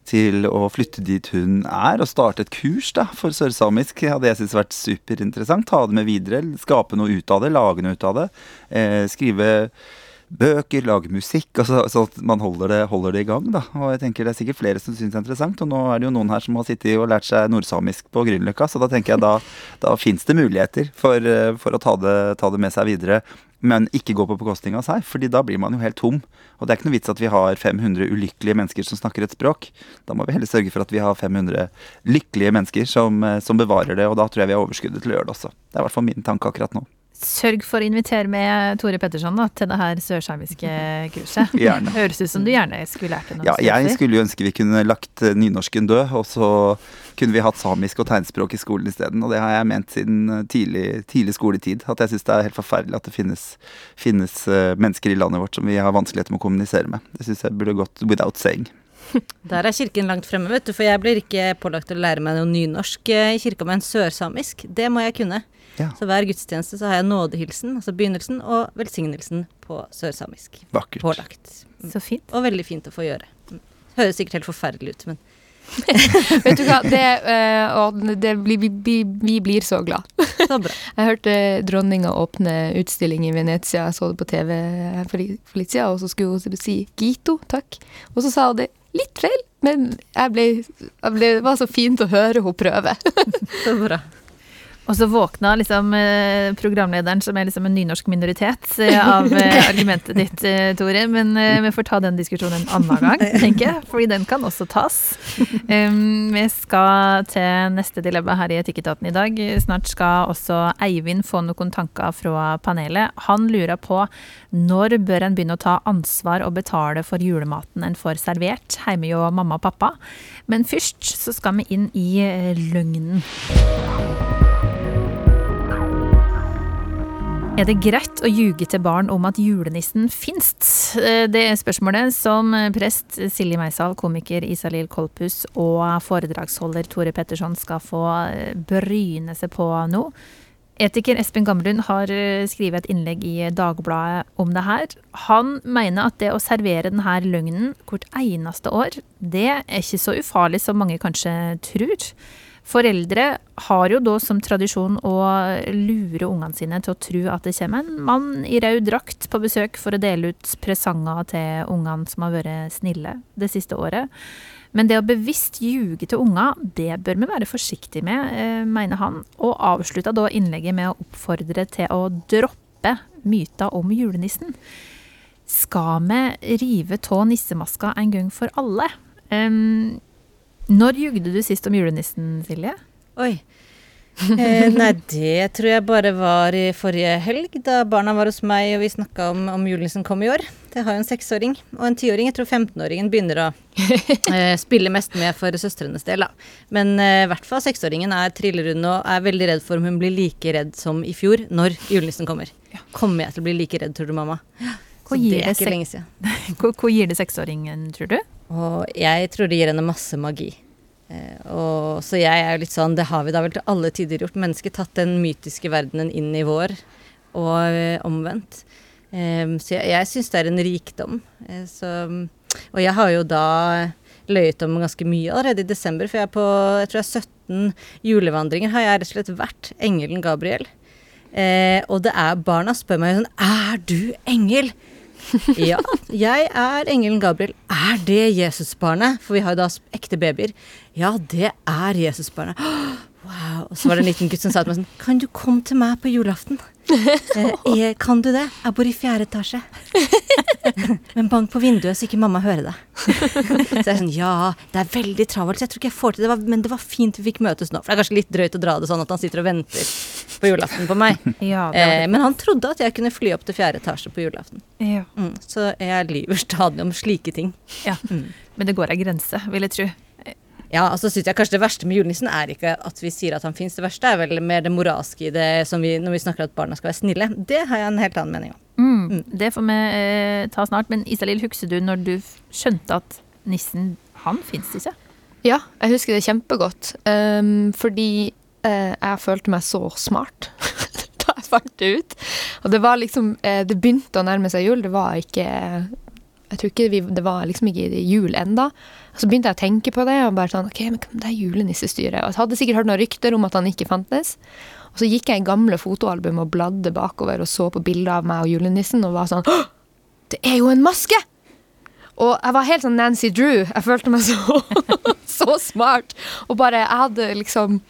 til å flytte dit hun er, og starte et kurs da, for sørsamisk. Hadde jeg syntes vært superinteressant. Ta det med videre, skape noe ut av det, lage noe ut av det. Eh, skrive bøker, lage musikk, Altså, så, så at man holder det, holder det, i gang. da. Og jeg tenker Det er sikkert flere som syns det er interessant, og nå er det jo noen her som har sittet og lært seg nordsamisk på Grünerløkka, så da tenker jeg da, da fins det muligheter for, eh, for å ta det, ta det, med seg videre. Men ikke gå på bekostning av seg, fordi da blir man jo helt tom. Og det er ikke noe vits at vi har 500 ulykkelige mennesker som snakker et språk. Da må vi heller sørge for at vi har 500 lykkelige mennesker som, eh, som bevarer det, og da tror jeg vi har overskuddet til å gjøre det også. Det er i hvert fall min tanke akkurat nå. Sørg for å invitere med Tore Petterson da, til det her sørsamiske kurset. Gjerne. Høres ut som du gjerne skulle lært det. Ja, jeg skulle jo ønske vi kunne lagt eh, nynorsken død, og så kunne vi hatt samisk og tegnspråk i skolen isteden. Og det har jeg ment siden eh, tidlig, tidlig skoletid. At jeg syns det er helt forferdelig at det finnes, finnes, eh, mennesker i landet vårt som vi har vanskeligheter med å kommunisere med. Det syns jeg burde gått without saying. Der er kirken langt fremme, vet du, for jeg blir ikke pålagt å lære meg noe nynorsk i kirka, men sørsamisk, det må jeg kunne. Ja. Så hver gudstjeneste så har jeg nådehilsen, altså begynnelsen, og velsignelsen på sørsamisk. Vakkert. Pålagt. Så fint. Og veldig fint å få gjøre. Høres sikkert helt forferdelig ut, men Vet du hva, det, uh, det blir, vi, vi, blir så glad. Så bra. Jeg hørte dronninga åpne utstilling i Venezia, jeg så det på TV for litt siden, og så skulle hun si 'Gito, takk'. Og så sa hun det litt feil, men jeg ble, jeg ble, det var så fint å høre hun prøve. så bra. Og så våkna liksom eh, programlederen, som er liksom en nynorsk minoritet, eh, av eh, argumentet ditt, Tore. Men vi får ta den diskusjonen en annen gang, tenker jeg. Fordi den kan også tas. Vi skal til neste dilemma her i Etikketaten i dag. Snart skal også Eivind få noen tanker fra panelet. Han lurer på når bør en begynne å ta ansvar og betale for julematen en får servert hjemme hos mamma og pappa. Men først så skal vi inn i løgnen. Er det greit å ljuge til barn om at julenissen finnes? Eh, det er spørsmålet som prest Silje Meisal, komiker Isalill Kolpus og foredragsholder Tore Petterson skal få eh, bryne seg på nå. Etiker Espen Gamlund har eh, skrevet et innlegg i Dagbladet om det her. Han mener at det å servere denne løgnen hvert eneste år, det er ikke så ufarlig som mange kanskje tror. Foreldre har jo da som tradisjon å lure ungene sine til å tro at det kommer en mann i rød drakt på besøk for å dele ut presanger til ungene som har vært snille det siste året. Men det å bevisst ljuge til unger, det bør vi være forsiktige med, eh, mener han, og avslutta da innlegget med å oppfordre til å droppe myter om julenissen. Skal vi rive av nissemaska en gang for alle? Um, når jugde du sist om julenissen, Silje? Oi. Eh, nei, det tror jeg bare var i forrige helg, da barna var hos meg og vi snakka om om julenissen kom i år. Jeg har jo en seksåring og en tiåring. Jeg tror 15-åringen begynner å eh, spille mest med for søstrenes del, da. Men eh, i hvert fall seksåringen er trillerund og er veldig redd for om hun blir like redd som i fjor når julenissen kommer. Kommer jeg til å bli like redd, tror du, mamma? Hva gir, det, det hva, hva gir det seksåringen, tror du? Og jeg tror det gir henne masse magi. Eh, og, så jeg er jo litt sånn Det har vi da vel til alle tider gjort. Mennesket tatt den mytiske verdenen inn i vår, og eh, omvendt. Eh, så jeg, jeg syns det er en rikdom. Eh, så, og jeg har jo da løyet om ganske mye allerede i desember, for jeg er på jeg tror jeg er 17 julevandringer har jeg rett og slett vært engelen Gabriel. Eh, og det er barna spør meg sånn Er du engel? ja, jeg er engelen Gabriel. Er det Jesusbarnet? For vi har jo da ekte babyer. Ja, det er Jesusbarnet. Wow. Og så var det en liten gutt som sa til meg sånn Kan du komme til meg på julaften? Eh, eh, kan du det? Jeg bor i fjerde etasje. Men bank på vinduet, så ikke mamma hører det. Så jeg er sånn, ja, det er veldig travelt, så jeg tror ikke jeg får til det, men det var fint vi fikk møtes nå. For det er kanskje litt drøyt å dra det sånn at han sitter og venter på julaften på meg. Ja, Eh, men han trodde at jeg kunne fly opp til fjerde etasje på julaften. Ja. Mm, så jeg lyver stadig om slike ting. ja. Men det går ei grense, vil jeg tro. Ja, altså synes jeg kanskje Det verste med julenissen er ikke at vi sier at han fins. Det verste er vel mer det moralske i det som vi, når vi snakker at barna skal være snille. Det har jeg en helt annen mening om. Mm. Det får vi eh, ta snart. Men Isalill, husker du når du skjønte at nissen, han fins ikke? Ja, jeg husker det kjempegodt. Um, fordi uh, jeg følte meg så smart da jeg fant det ut. Og det var liksom eh, Det begynte å nærme seg jul. Det var ikke Jeg tror ikke vi, det var liksom ikke jul enda. Så begynte jeg å tenke på det, og bare sånn OK, men det er julenissestyret. Og jeg hadde sikkert hørt noen rykter om at han ikke fantes. Og så gikk jeg i gamle fotoalbum og bladde bakover og så på bilder av meg og julenissen og var sånn «Åh, Det er jo en maske! Og jeg var helt sånn Nancy Drew. Jeg følte meg så, så smart. Og bare, jeg hadde liksom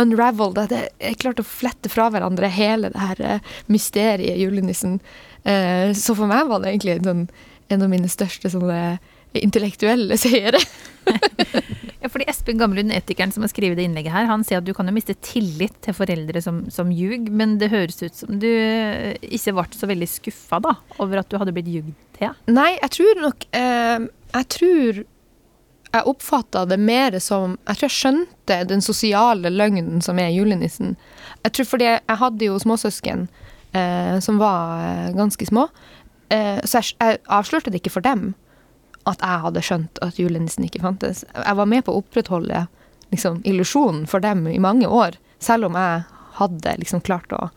unraveled at jeg klarte å flette fra hverandre hele det her eh, mysteriet julenissen. Eh, så for meg var det egentlig en, sånn, en av mine største sånne intellektuelle seere. Ja, fordi Espen Gamlund, etikeren som har skrevet det innlegget her, han sier at du kan jo miste tillit til foreldre som, som ljug, men det høres ut som du eh, ikke ble så veldig skuffa da, over at du hadde blitt ljugd til. Nei, jeg tror nok eh, Jeg tror jeg oppfatta det mer som Jeg tror jeg skjønte den sosiale løgnen som er julenissen. Jeg tror fordi jeg hadde jo småsøsken eh, som var eh, ganske små, så jeg, jeg avslørte det ikke for dem at jeg hadde skjønt at julenissen ikke fantes. Jeg var med på å opprettholde liksom, illusjonen for dem i mange år, selv om jeg hadde liksom klart å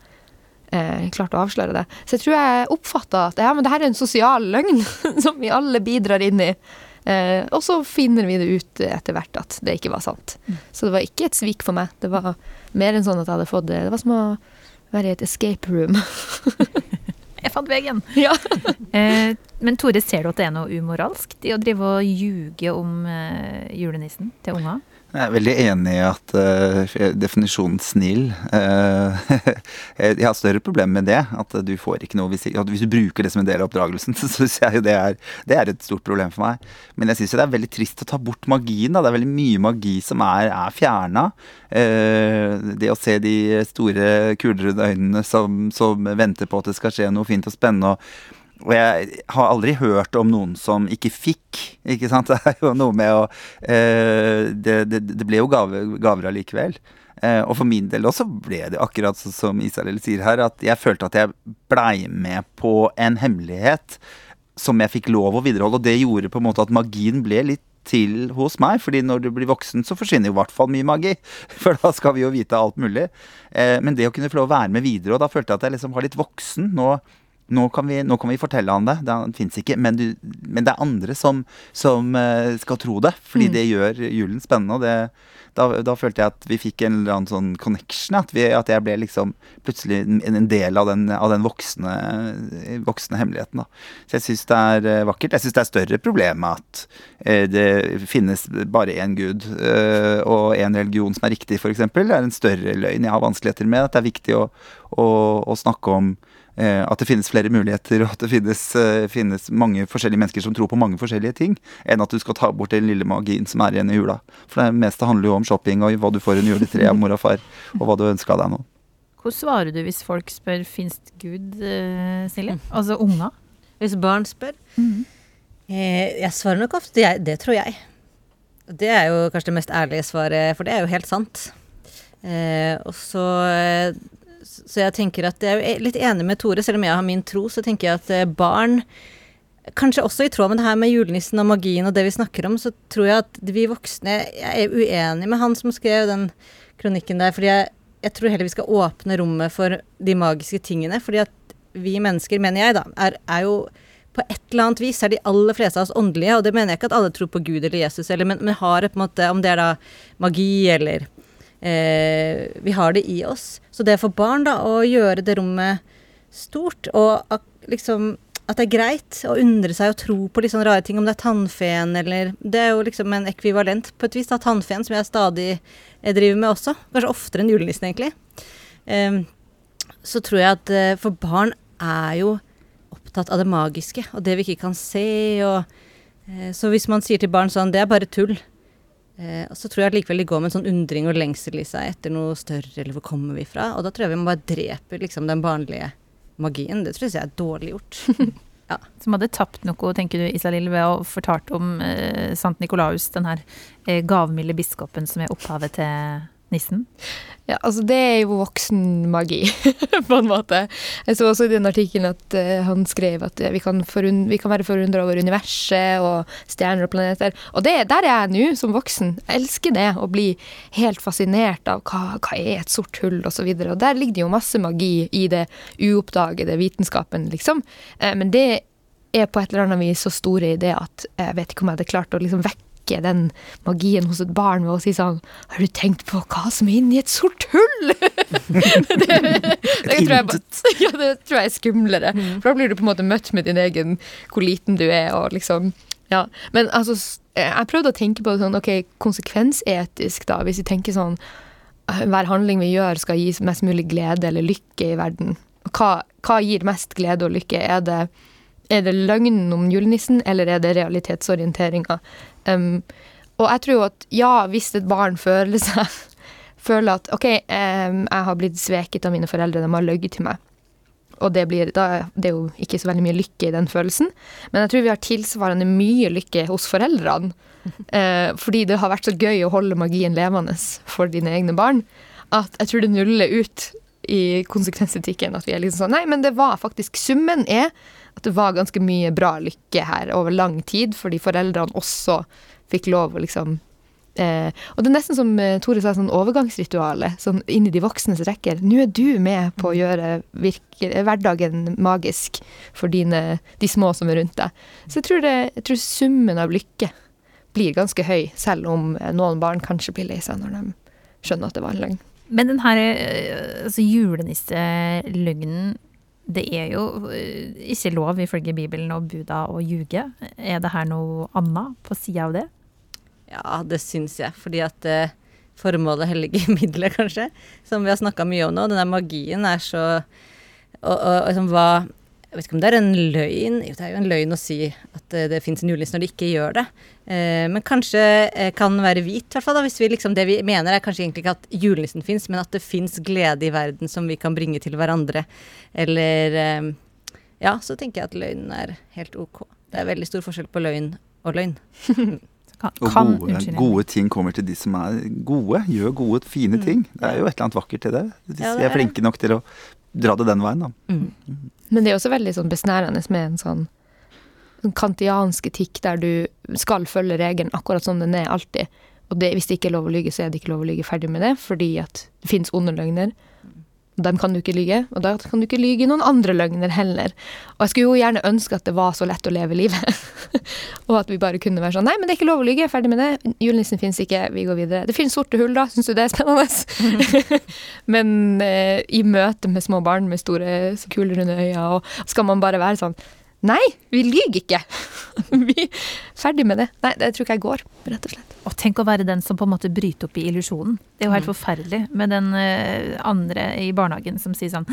eh, klart å avsløre det. Så jeg tror jeg oppfatta at ja, men det her er en sosial løgn som vi alle bidrar inn i. Eh, og så finner vi det ut etter hvert at det ikke var sant. Så det var ikke et svik for meg. Det var mer enn sånn at jeg hadde fått det. Det var som å være i et escape room. Jeg fant veien! ja. Eh, men Tore, ser du at det er noe umoralsk i å drive og ljuge om eh, julenissen til unger? Jeg er veldig enig i at uh, definisjonen snill uh, Jeg har større problemer med det. At du får ikke noe Hvis, hvis du bruker det som en del av oppdragelsen, så syns jeg jo det er, det er et stort problem for meg. Men jeg syns det er veldig trist å ta bort magien. Da. Det er veldig mye magi som er, er fjerna. Uh, det å se de store, kulerøde øynene som, som venter på at det skal skje noe fint og spennende. og og jeg har aldri hørt om noen som ikke fikk. ikke sant? Det er jo noe med å eh, det, det, det ble jo gave, gaver allikevel. Eh, og for min del også ble det akkurat sånn som Israel sier her, at jeg følte at jeg blei med på en hemmelighet som jeg fikk lov å videreholde. Og det gjorde på en måte at magien ble litt til hos meg, fordi når du blir voksen, så forsvinner i hvert fall mye magi. For da skal vi jo vite alt mulig. Eh, men det å kunne få lov å være med videre, og da følte jeg at jeg liksom var litt voksen. Nå nå kan, vi, nå kan vi fortelle han det. Det fins ikke. Men, du, men, det er andre som, som uh, skal tro det. Fordi Mm. det gjør julen spennende. Og det, da, da følte jeg at vi fikk en eller annen sånn connection. At, vi, at jeg ble liksom plutselig en, del av den, av den voksne, voksne hemmeligheten. Da. Så jeg syns det er uh, vakkert. Jeg syns det er større problem med at uh, det finnes bare én gud og én religion som er riktig, f.eks. Det er en større løgn jeg har vanskeligheter med. At det er viktig å, å, å snakke om Eh, at det finnes flere muligheter, og at det finnes, eh, finnes, mange forskjellige mennesker som tror på mange forskjellige ting, enn at du skal ta bort den lille magien som er igjen i jula. For det meste handler jo om shopping og hva du får under juletreet av mor og far, og hva du ønska deg nå. Hvordan svarer du hvis folk spør fins Gud, eh, Silje? Altså unger? Hvis barn spør eh, Jeg svarer nok ofte jeg, det tror jeg. Det er jo kanskje det mest ærlige svaret, for det er jo helt sant. Eh, og så eh, Så jeg tenker at jeg er litt enig med Tore, selv om jeg har min tro, så tenker jeg at eh, barn Kanskje også i tråd med det her med julenissen og magien og det vi snakker om, så tror jeg at vi voksne Jeg er uenig med han som skrev den kronikken der, fordi jeg, jeg tror heller vi skal åpne rommet for de magiske tingene. Fordi at vi mennesker, mener jeg, da, er, er jo på et eller annet vis er de aller fleste av oss åndelige, og det mener jeg ikke at alle tror på Gud eller Jesus, eller, men, men har på en måte, om det er da magi eller eh, Vi har det i oss. Så det for barn da, å gjøre det rommet stort, og at, liksom at det er greit å undre seg og tro på litt sånne rare ting, om det er tannfeen eller Det er jo liksom en ekvivalent på et vis av tannfeen, som jeg stadig eh, driver med også. Kanskje oftere enn julenissen, egentlig. Eh, så tror jeg at eh, for barn er jo opptatt av det magiske, og det vi ikke kan se, og eh, Så hvis man sier til barn sånn 'det er bare tull', eh, så tror jeg likevel de går med en sånn undring og lengsel i seg etter noe større, eller hvor kommer vi fra? Og da tror jeg vi må bare drepe liksom den barnlige magien. Det tror jeg er dårlig gjort. Som hadde tapt noe, tenker du, Isalill, ved å fortalt om eh, Sankt Nikolaus, den her eh, gavmilde biskopen som er opphavet til nissen? Ja, altså det er jo voksenmagi, på en måte. Jeg så også i den artikkelen at uh, han skrev at eh, vi kan, vi kan være forundra over universet og stjerner og planeter. Og det, der er jeg nå, som voksen. Jeg elsker det, å bli helt fascinert av hva, hva er et sort hull, osv. Og, så videre. og der ligger det jo masse magi i det uoppdagede vitenskapen, liksom. Uh, men det er på et eller annet vis så store i det at jeg vet ikke om jeg hadde klart å liksom vekke den magien hos et barn ved å si sånn Har du tenkt på hva som er inni et sort hull? det, det, tror jeg, ja, det tror jeg er skumlere. For da blir du på en måte møtt med din egen hvor liten du er, og liksom Ja. Men altså, jeg prøvde å tenke på det sånn, OK, konsekvensetisk, da, hvis vi tenker sånn hver handling vi gjør skal gi mest mulig glede eller lykke i verden. Hva, hva gir mest glede og lykke? Er det, er det løgnen om julenissen, eller er det realitetsorienteringa? Um, og jeg tror jo at ja, hvis et barn føler seg Føler at OK, um, jeg har blitt sveket av mine foreldre, de har løyet til meg. Og det, blir, da, det er jo ikke så veldig mye lykke i den følelsen. Men jeg tror vi har tilsvarende mye lykke hos foreldrene. Eh, fordi det har vært så gøy å holde magien levende for dine egne barn. At jeg tror det nuller ut i konsekvensetikken. At vi er liksom sånn Nei, men det var faktisk Summen er at det var ganske mye bra lykke her over lang tid, fordi foreldrene også fikk lov å liksom Eh, og det er nesten som eh, Tore sa, sånn overgangsritualet, Sånn inn i de voksnes rekker. Nå er du med på å gjøre virke, eh, hverdagen magisk for dine, de små som er rundt deg. Så jeg tror, det, jeg tror summen av lykke blir ganske høy, selv om eh, noen barn kanskje blir lei seg når de skjønner at det var en løgn. Men den her altså julenisseløgnen, det er jo eh, ikke lov ifølge Bibelen og Buda å ljuge. Er det her noe annet på sida av det? Ja, det syns jeg. Fordi at eh, formålet hellige midler, kanskje. Som vi har snakka mye om nå. Den der magien er så Og, og, liksom hva Jeg vet ikke om det er en løgn. Jo, det er jo en løgn å si at eh, det fins en julenisse når de ikke gjør det. Eh, men kanskje eh, kan være hvit, i hvert fall. da, Hvis vi liksom, det vi mener er kanskje egentlig ikke at julenissen fins, men at det fins glede i verden som vi kan bringe til hverandre. Eller Ja, så tenker jeg at løgn er helt ok. Det er veldig stor forskjell på løgn og løgn. Kan, Og gode, gode ting kommer til de som er gode. Gjør gode, fine ting. Det er jo et eller annet vakkert til det. Hvis Ja, det vi er er flinke nok til å dra det den veien, da. Mm. Men det er også veldig sånn besnærende med en sånn, kantiansk etikk der du skal følge regelen akkurat som den er alltid. Og det, hvis det ikke er lov å lyge, så er det ikke lov å lyge ferdig med det, fordi at det fins onde løgner. Dem kan du ikke lyge, og da kan du ikke lyge noen andre løgner heller. Og jeg skulle jo gjerne ønske at det var så lett å leve livet. og at vi bare kunne være sånn Nei, men det er ikke lov å lyge, ferdig med det. Julenissen fins ikke, vi går videre. Det finnes sorte hull, da. Syns du det er spennende? men eh, i møte med små barn med store, kule, runde øyne, og skal man bare være sånn Nei, vi lyver ikke! vi Ferdig med det. Nei, det tror ikke jeg går, rett og slett. Og tenk å være den som på en måte bryter opp i illusjonen. Det er jo helt forferdelig med den eh, andre i barnehagen som sier sånn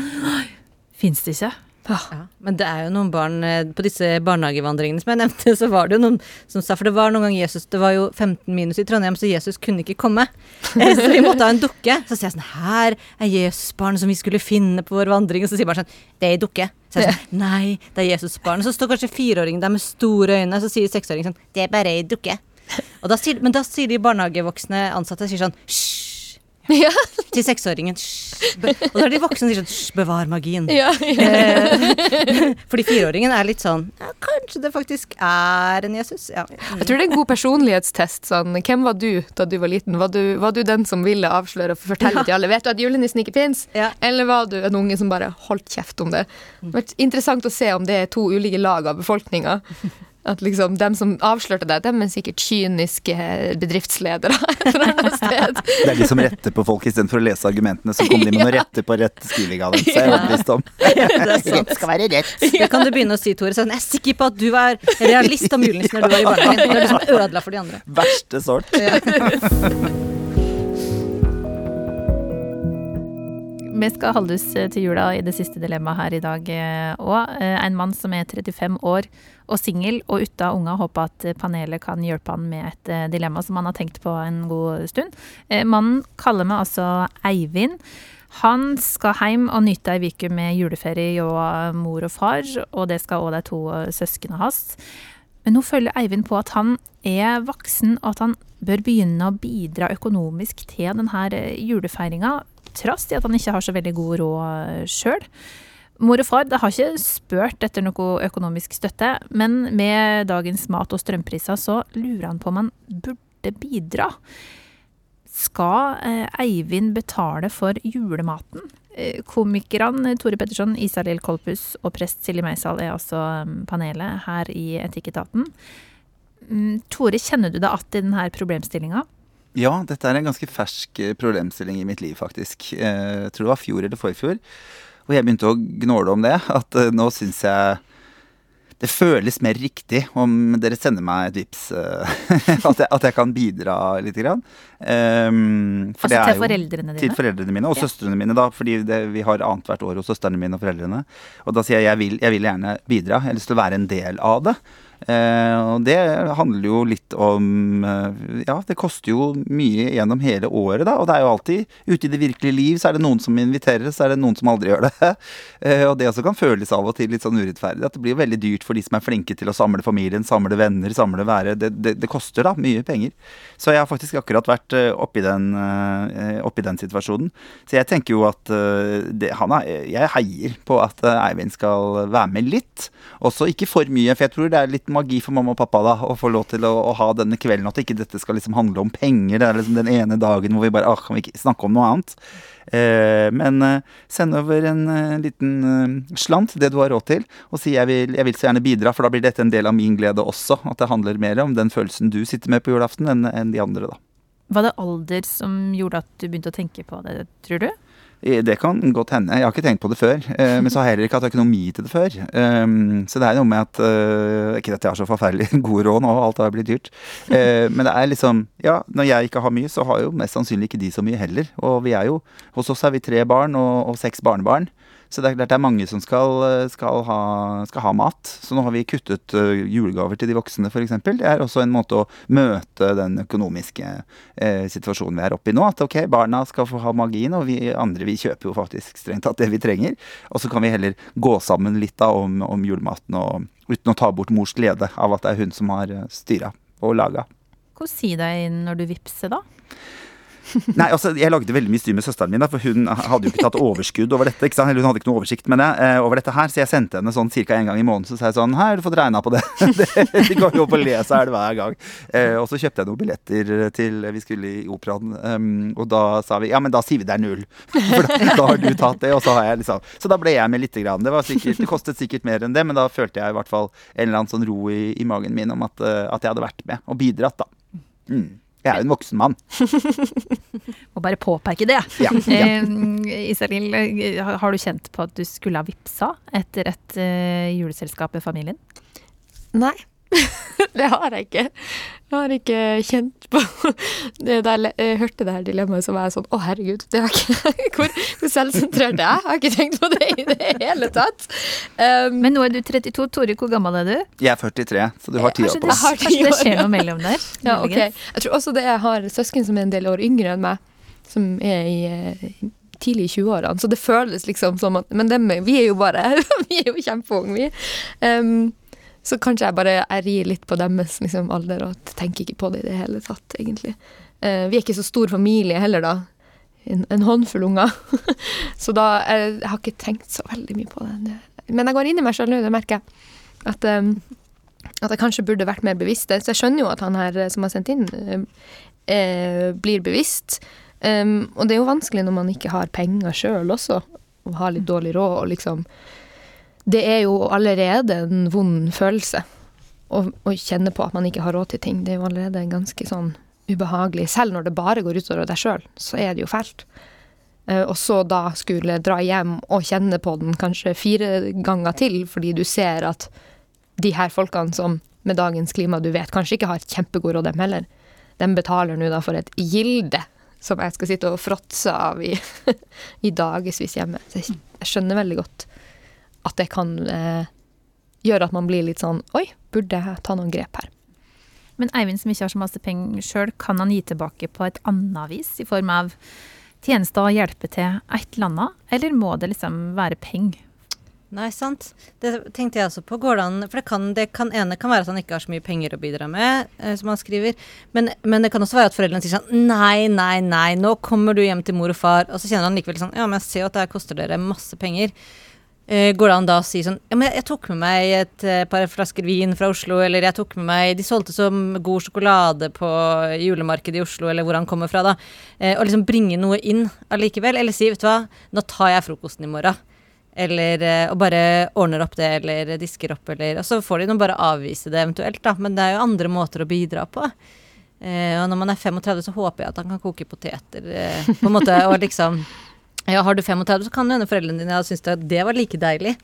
Fins det ikke? Ja, men det er jo noen barn eh, På disse barnehagevandringene som jeg nevnte, så var det jo noen som sa For det var noen gang Jesus Det var jo 15 minus i Trondheim, så Jesus kunne ikke komme. Eh, Så vi måtte ha en dukke. Så sier jeg sånn Her er Jesusbarnet som vi skulle finne på vår vandring. Og så sier barn sånn Det er ei dukke. Så jeg sånn Nei, det er Jesusbarnet. Så står kanskje fireåringen der med store øyne, så sier seksåringen sånn Det er bare ei dukke. Og da sier, men da sier de barnehagevoksne ansatte sier sånn Hysj! Ja. Til seksåringen. Og da er de voksne som sier sånn bevar magien. Ja, ja. Fordi fireåringen er litt sånn ja, Kanskje det faktisk er en Jesus? Ja. Jeg tror det er en god personlighetstest. Sånn. Hvem var du da du var liten? Var du, var du den som ville avsløre og fortelle til alle? Vet du at julenissen ikke fins? Ja. Eller var du en unge som bare holdt kjeft om det? Det har vært interessant å se om det er to ulike lag av befolkninga. At liksom dem som avslørte deg, dem er sikkert kyniske bedriftsledere fra eller sted. Det er de som retter på folk istedenfor å lese argumentene. Så kommer de med noe retter på rett skriving av dem. Så jeg er overbevist om. Rett skal være rett. Det kan du begynne å si, Tore. Sånn, jeg er sikker på at du er realist om julenissen når du var i barnehagen. Du er liksom ødela for de andre. Verste sort. Vi skal holde oss til jula i det siste dilemmaet her i dag òg. En mann som er 35 år og singel og uten unger, håper at panelet kan hjelpe han med et dilemma som han har tenkt på en god stund. Mannen kaller meg altså Eivind. Han skal hjem og nyte ei uke med juleferie og mor og far, og det skal òg de to søsknene hans. Men nå følger Eivind på at han er voksen, og at han bør begynne å bidra økonomisk til denne julefeiringa, trass i at han ikke har så veldig god råd sjøl. Mor og far har ikke spurt etter noe økonomisk støtte, men med dagens mat- og strømpriser så lurer han på om han burde bidra. Skal Eivind betale for julematen? Komikerne Tore Petterson, Isalill Kolpus og prest Silje Meisal er altså panelet her i Etikketaten. Tore, kjenner du deg igjen i denne problemstillinga? Ja, dette er en ganske fersk problemstilling i mitt liv, faktisk. Jeg tror det var fjor eller forfjor. Og jeg begynte å gnåle om det. At nå syns jeg det føles mer riktig om dere sender meg et vips at, jeg, at jeg kan bidra litt. Grann. Um, altså til foreldrene dine? Til foreldrene mine og ja. søstrene mine, da. Fordi det, vi har annethvert år hos søstrene mine og foreldrene. Og da sier jeg jeg vil, jeg vil gjerne bidra. Jeg har lyst til å være en del av det. Eh, og det handler jo litt om eh, Ja, det koster jo mye gjennom hele året, da. Og det er jo alltid ute i det virkelige liv, så er det noen som inviterer, så er det noen som aldri gjør det. Eh, og det også kan føles av og til litt sånn urettferdig. At det blir veldig dyrt for de som er flinke til å samle familien, samle venner, samle være. Det, det, det koster da mye penger. Så jeg har faktisk akkurat vært oppi den, oppi den situasjonen. Så jeg tenker jo at det, han er, jeg heier på at Eivind skal være med litt. Også ikke for mye, for jeg tror det er litt magi for mamma og pappa da, å få lov til å, å ha denne kvelden. At ikke dette skal liksom handle om penger. Det er liksom den ene dagen hvor vi bare ah, kan vi ikke snakke om noe annet. Eh, men eh, send over en eh, liten eh, slant, det du har råd til, og si jeg vil, jeg vil så gjerne bidra, for da blir dette en del av min glede også. At det handler mer om den følelsen du sitter med på julaften, enn en de andre, da. Var det alder som gjorde at du begynte å tenke på det, tror du? Det kan godt hende. Jeg har ikke tenkt på det før. Eh, men så har jeg heller ikke hatt økonomi til det før. Um, så det er noe med at uh, Ikke at jeg har så forferdelig god råd nå, alt har blitt dyrt. Men det er liksom Ja, når jeg ikke har mye, så har jo mest sannsynlig ikke de så mye heller. Og vi er jo Hos oss er vi tre barn og, og seks barnebarn. Så det er klart det er mange som skal, skal, ha, skal ha, mat. Så nå har vi kuttet uh, julegaver til de voksne, f.eks. Det er også en måte å møte den økonomiske eh, situasjonen vi er oppe i nå. At ok, barna skal få ha magien, og vi andre vi kjøper jo faktisk strengt tatt det vi trenger. Og så kan vi heller gå sammen litt da om, om julematen, og, uten å ta bort mors glede av at det er hun som har eh, styra og laga. Hva sier deg når du vippser, da? Nei, altså, Jeg lagde veldig mye styr med søsteren min, da, for hun hadde jo ikke tatt overskudd over dette. ikke sant? Eller hun hadde ikke noe oversikt med det, eh, over dette her, så jeg sendte henne sånn ca. en gang i måneden. Så sa jeg sånn Her har du fått regna på det. De går jo opp og leser her hver gang. Eh, og så kjøpte jeg noen billetter til Vi skulle i operaen, um, og da sa vi ja, men da sier vi det er null. For da, da, har du tatt det, og så har jeg liksom Så da ble jeg med lite grann. Det, sikkert, det kostet sikkert mer enn det, men da følte jeg i hvert fall en eller annen sånn ro i, i magen min om at, uh, at jeg hadde vært med og bidratt, da. Mm. Jeg er jo en voksen mann. Må bare påpeke det. Ja, ja. Eh, Isalill, har du kjent på at du skulle ha vippsa etter et uh, juleselskap med familien? Nei. det har jeg ikke. Jeg har ikke kjent på det der, Jeg hørte det her dilemmaet så var jeg sånn Å, herregud, det var ikke Hvor, hvor selvsentrert er jeg? Har ikke tenkt på det i det hele tatt. Um, Men nå er du 32. Tore, hvor gammel er du? Jeg er 43, så du har tida på oss. Kanskje det skjer noe mellom der? Ja, ok. Jeg tror også det jeg har søsken som er en del år yngre enn meg, som er i eh, tidlig i 20-årene, så det føles liksom som at Men dem, vi er jo bare Vi er jo kjempeunge, vi. Um, så kanskje jeg bare jeg rir litt på deres liksom, alder og tenker ikke på det i det hele tatt, egentlig. Eh, vi er ikke så stor familie heller, da. En, en håndfull unger. så da jeg, jeg har ikke tenkt så veldig mye på det. Men jeg går inn i meg sjøl nå, det merker jeg. At, um, at, jeg kanskje burde vært mer bevisst. Så jeg skjønner jo at han her som har sendt inn, eh, blir bevisst. Um, og det er jo vanskelig når man ikke har penger sjøl også, og har litt dårlig råd og liksom det er jo allerede en vond følelse å, å, kjenne på at man ikke har råd til ting. Det er jo allerede ganske sånn ubehagelig. Selv når det bare går utover deg sjøl, så er det jo fælt. Uh, og så da skulle dra hjem og kjenne på den kanskje fire ganger til, fordi du ser at de her folkene som med dagens klima du vet kanskje ikke har kjempegod råd, dem heller, de betaler nå da for et gilde som jeg skal sitte og fråtse av i, i dagevis hjemme. Så jeg skjønner veldig godt at det kan eh, gjøre at man blir litt sånn Oi, burde jeg ta noen grep her? Men Eivind som ikke har så masse penger sjøl, kan han gi tilbake på et annet vis? I form av tjenester og hjelpe til et eller annet? Eller må det liksom være penger? Nei, sant. Det tenkte jeg også på. Går det an For det kan, det kan ene kan være at han ikke har så mye penger å bidra med, eh, som han skriver. Men, men, det kan også være at foreldrene sier sånn Nei, nei, nei, nå kommer du hjem til mor og far. Og så kjenner han likevel sånn Ja, men jeg ser jo at det her koster dere masse penger. Uh, går det an da å si sånn Ja, men jeg, tok med meg et uh, par flasker vin fra Oslo, eller jeg tok med meg De solgte så god sjokolade på julemarkedet i Oslo, eller hvor han kommer fra, da. Uh, og liksom bringe noe inn allikevel. Eller si, vet du hva, nå tar jeg frokosten i morgen. Eller og bare ordner opp det, eller disker opp, eller Og så får de nå bare avvise det eventuelt, da. Men det er jo andre måter å bidra på. og når man er 35, så håper jeg at han kan koke poteter, på en måte, og liksom ja, har du 35, så kan jo hende foreldrene dine hadde syntes at det var like deilig.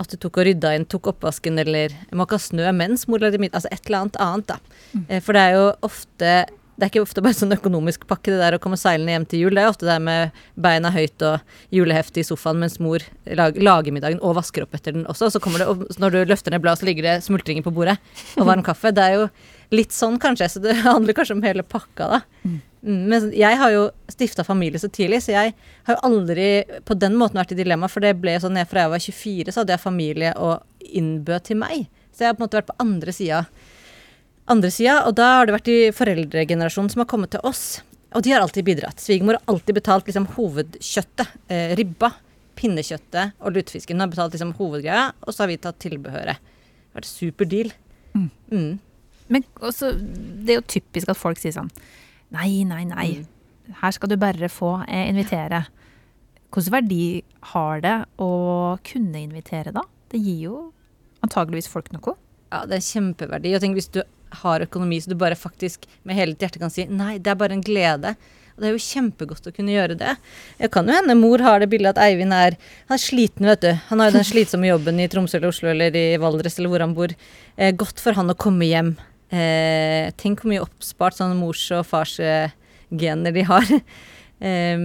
At du tok og rydda inn, tok oppvasken eller måka snø mens mor lagde middag. Altså et eller annet annet, da. Mm. Eh, for det er jo ofte det er ikke ofte bare sånn økonomisk pakke, det der å komme seilende hjem til jul. Det er ofte det med beina høyt og julehefte i sofaen mens mor lag, lager middagen og vasker opp etter den også. Og så kommer det, og når du løfter ned bladet, så ligger det smultringer på bordet og varm kaffe. Det er jo litt sånn kanskje, så det handler kanskje om hele pakka, da. Mm. Mm, men jeg har jo stifta familie så tidlig, så jeg har jo aldri på den måten vært i dilemma. For det ble sånn fra jeg var 24, så hadde jeg familie og innbød til meg. Så jeg har på en måte vært på andre sida. Andre sida, og da har det vært de foreldregenerasjonen som har kommet til oss. Og de har alltid bidratt. Svigermor har alltid betalt liksom hovedkjøttet. Eh, ribba, pinnekjøttet og lutefisken. Hun har betalt liksom hovedgreia, og så har vi tatt tilbehøret. Det har vært super deal. Mm. Mm. Men også, det er jo typisk at folk sier sånn Nei, nei, nei. Mm. Her skal du bare få eh, invitere. Hvilken verdi har det å kunne invitere, da? Det gir jo antageligvis folk noe. Ja, det er kjempeverdi. Og tenk hvis du har økonomi så du bare faktisk med hele ditt hjerte kan si nei, det er bare en glede. Og det er jo kjempegodt å kunne gjøre det. Det kan jo hende mor har det bildet at Eivind er, han er sliten, vet du. Han har jo den slitsomme jobben i Tromsø eller Oslo eller i Valdres eller hvor han bor. Eh, godt for han å komme hjem Eh, tenk hvor mye oppspart sånne mors- og farsgener de har. eh,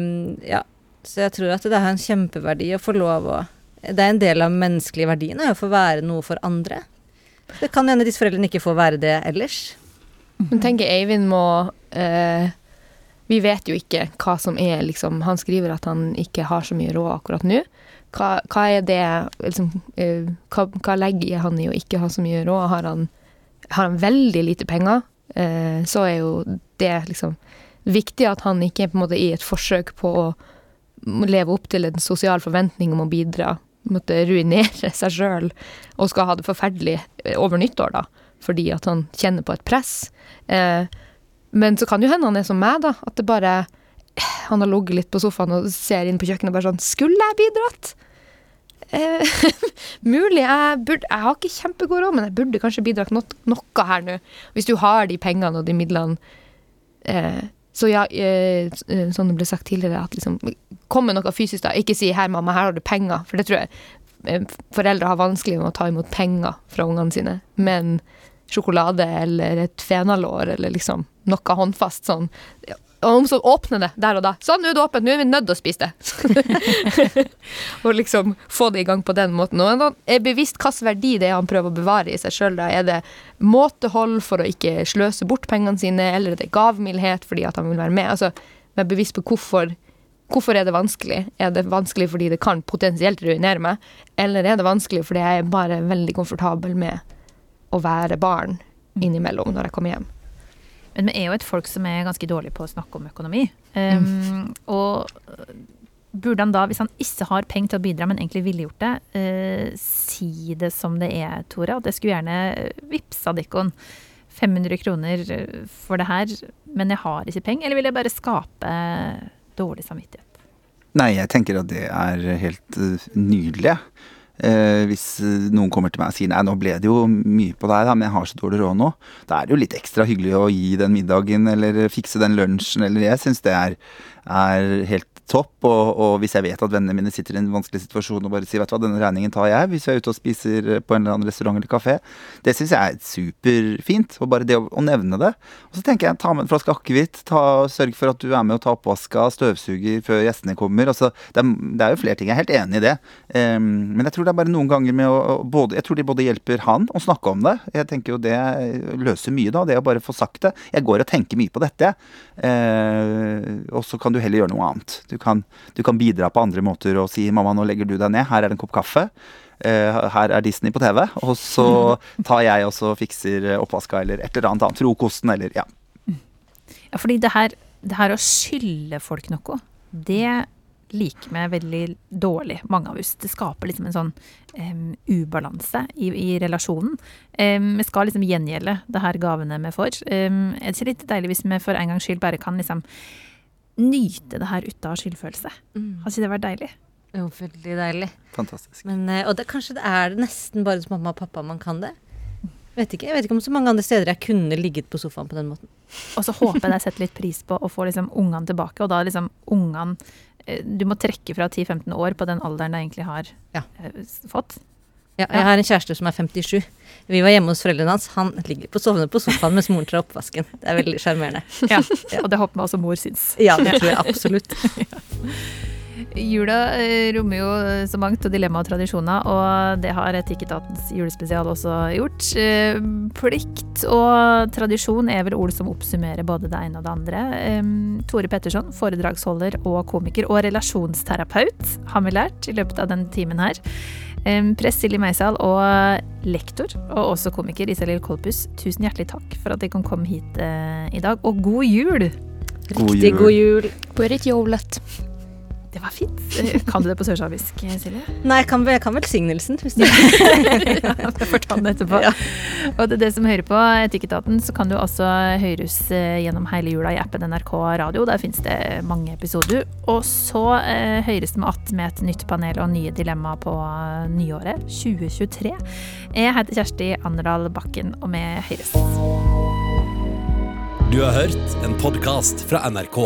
ja, så jeg tror at det har en kjempeverdi å få lov å Det er en del av menneskelige verdiene å få være noe for andre. Det kan hende disse foreldrene ikke får være det ellers. Men tenker Eivind må eh, Vi vet jo ikke hva som er liksom Han skriver at han ikke har så mye råd akkurat nå. Hva, hva er det liksom, eh, hva, hva legger han i å ikke ha så mye råd? Har han har han veldig lite penger, eh, så er jo det liksom viktig at han ikke på en måte i et forsøk på å leve opp til en sosial forventning om å bidra, måtte ruinere seg sjøl og skal ha det forferdelig eh, over nyttår, da, fordi at han kjenner på et press. Eh, men så kan jo hende han er som meg, da, at det bare Han har ligget litt på sofaen og ser inn på kjøkkenet og bare sånn Skulle jeg bidratt? Eh, mulig. Jeg, burde, jeg har ikke kjempegod råd, men jeg burde kanskje bidratt no noe her nå. Hvis du har de pengene og de midlene. Eh, så ja, eh, som det ble sagt tidligere, at liksom Kom med noe fysisk, da. Ikke si 'her, mamma, her har du penger', for det tror jeg eh, foreldre har vanskelig med å ta imot penger fra ungene sine. Men sjokolade eller et fenalår eller liksom noe håndfast sånn og så åpne det der og da. Sånn, nå er det åpent, nå er vi nødt til å spise det. og liksom få det i gang på den måten. Og han er bevisst hvilken verdi det er han prøver å bevare i seg sjøl. Er det måtehold for å ikke sløse bort pengene sine, eller er det gavmildhet fordi at han vil være med? Altså, være bevisst på hvorfor, hvorfor er det vanskelig. Er det vanskelig fordi det kan potensielt ruinere meg, eller er det vanskelig fordi jeg er bare veldig komfortabel med å være barn innimellom når jeg kommer hjem? Men vi er jo et folk som er ganske dårlig på å snakke om økonomi. Um, mm. Og burde han da, hvis han ikke har penger til å bidra, men egentlig ville gjort det, uh, si det som det er, Tore? At jeg skulle gjerne vippsa Dikkon 500 kroner for det her, men jeg har ikke penger? Eller vil jeg bare skape dårlig samvittighet? Nei, jeg tenker at det er helt nydelig. Eh, hvis eh, noen kommer til meg og sier nei, nå ble det jo mye på deg, da, men jeg har så dårlig råd nå. Da er det jo litt ekstra hyggelig å gi den middagen eller fikse den lunsjen, eller jeg syns det er, er, helt topp. Og, og hvis jeg vet at vennene mine sitter i en vanskelig situasjon og bare sier vet du hva, denne regningen tar jeg hvis vi er ute og spiser på en eller annen restaurant eller kafé, det syns jeg er superfint. Og bare det å, å nevne det. Og så tenker jeg ta med en flaske akevitt, sørg for at du er med og tar oppvaska, støvsuger før gjestene kommer. Altså, det, er, det er jo flere ting. Jeg er helt enig i det. Um, men jeg tror det er bare noen ganger med å både, Jeg tror de både hjelper han å snakke om det. Jeg tenker jo det løser mye, da. Det å bare få sagt det. Jeg går og tenker mye på dette, uh, og så kan du heller gjøre noe annet. Du kan, du kan bidra på andre måter og si 'mamma, nå legger du deg ned, her er det en kopp kaffe'. Uh, her er Disney på TV, og så tar jeg og fikser oppvaska eller et eller annet annet. Frokosten eller ja. Ja, fordi det her, det her å skylde folk noe, det liker vi veldig dårlig, mange av oss. Det skaper liksom en sånn um, ubalanse i, i relasjonen. Um, vi skal liksom gjengjelde det her gavene vi får. Um, er det ikke litt deilig hvis vi for en gangs skyld bare kan liksom nyte det her ute av skyldfølelse? Mm. Har ikke det vært deilig? Jo, veldig deilig. Fantastisk. Men, eh, og det, kanskje det er det nesten bare hos mamma og pappa man kan det. Vet ikke, jeg vet ikke om så mange andre steder jeg kunne ligget på sofaen på den måten. Og så håper jeg de setter litt pris på å få liksom ungene tilbake, og da liksom ungene eh, Du må trekke fra 10-15 år på den alderen de egentlig har Ja. eh, fått. Ja, jeg har en kjæreste som er 57. Vi var hjemme hos foreldrene hans. Han ligger på sovende på sofaen mens moren tar oppvasken. Det er veldig sjarmerende. Ja, og det håper vi også mor syns. Ja, det tror jeg absolutt. Jula eh, rommer jo eh, så mangt og dilemma og tradisjoner, og det har Etikketatens julespesial også gjort. Eh, Plikt og tradisjon er vel ord som oppsummerer både det ene og det andre. Tore Petterson, foredragsholder og komiker og relasjonsterapeut, har vi lært i løpet av denne timen her. Prest Silje Meisal og lektor, og også komiker Isalill Kolpus, tusen hjertelig takk for at dere kan komme hit eh, i dag, og god jul! God Riktig god jul. Berit Jolet. Det var fint. Eh, Kan du det på sørsamisk, Silje? Nei, jeg kan, vel- jeg kan velsignelsen. Hvis det Jeg får ta den etterpå. Ja. Og til det som hører på Etikketaten, så kan du også høres eh, gjennom hele jula i appen NRK Radio. Der finnes det mange episoder. Og så eh, høres det med att med et nytt panel og nye dilemmaer på eh, nyåret 2023. Jeg heter Kjersti Anderdal Bakken, og vi høres. Du har hørt en podkast fra NRK.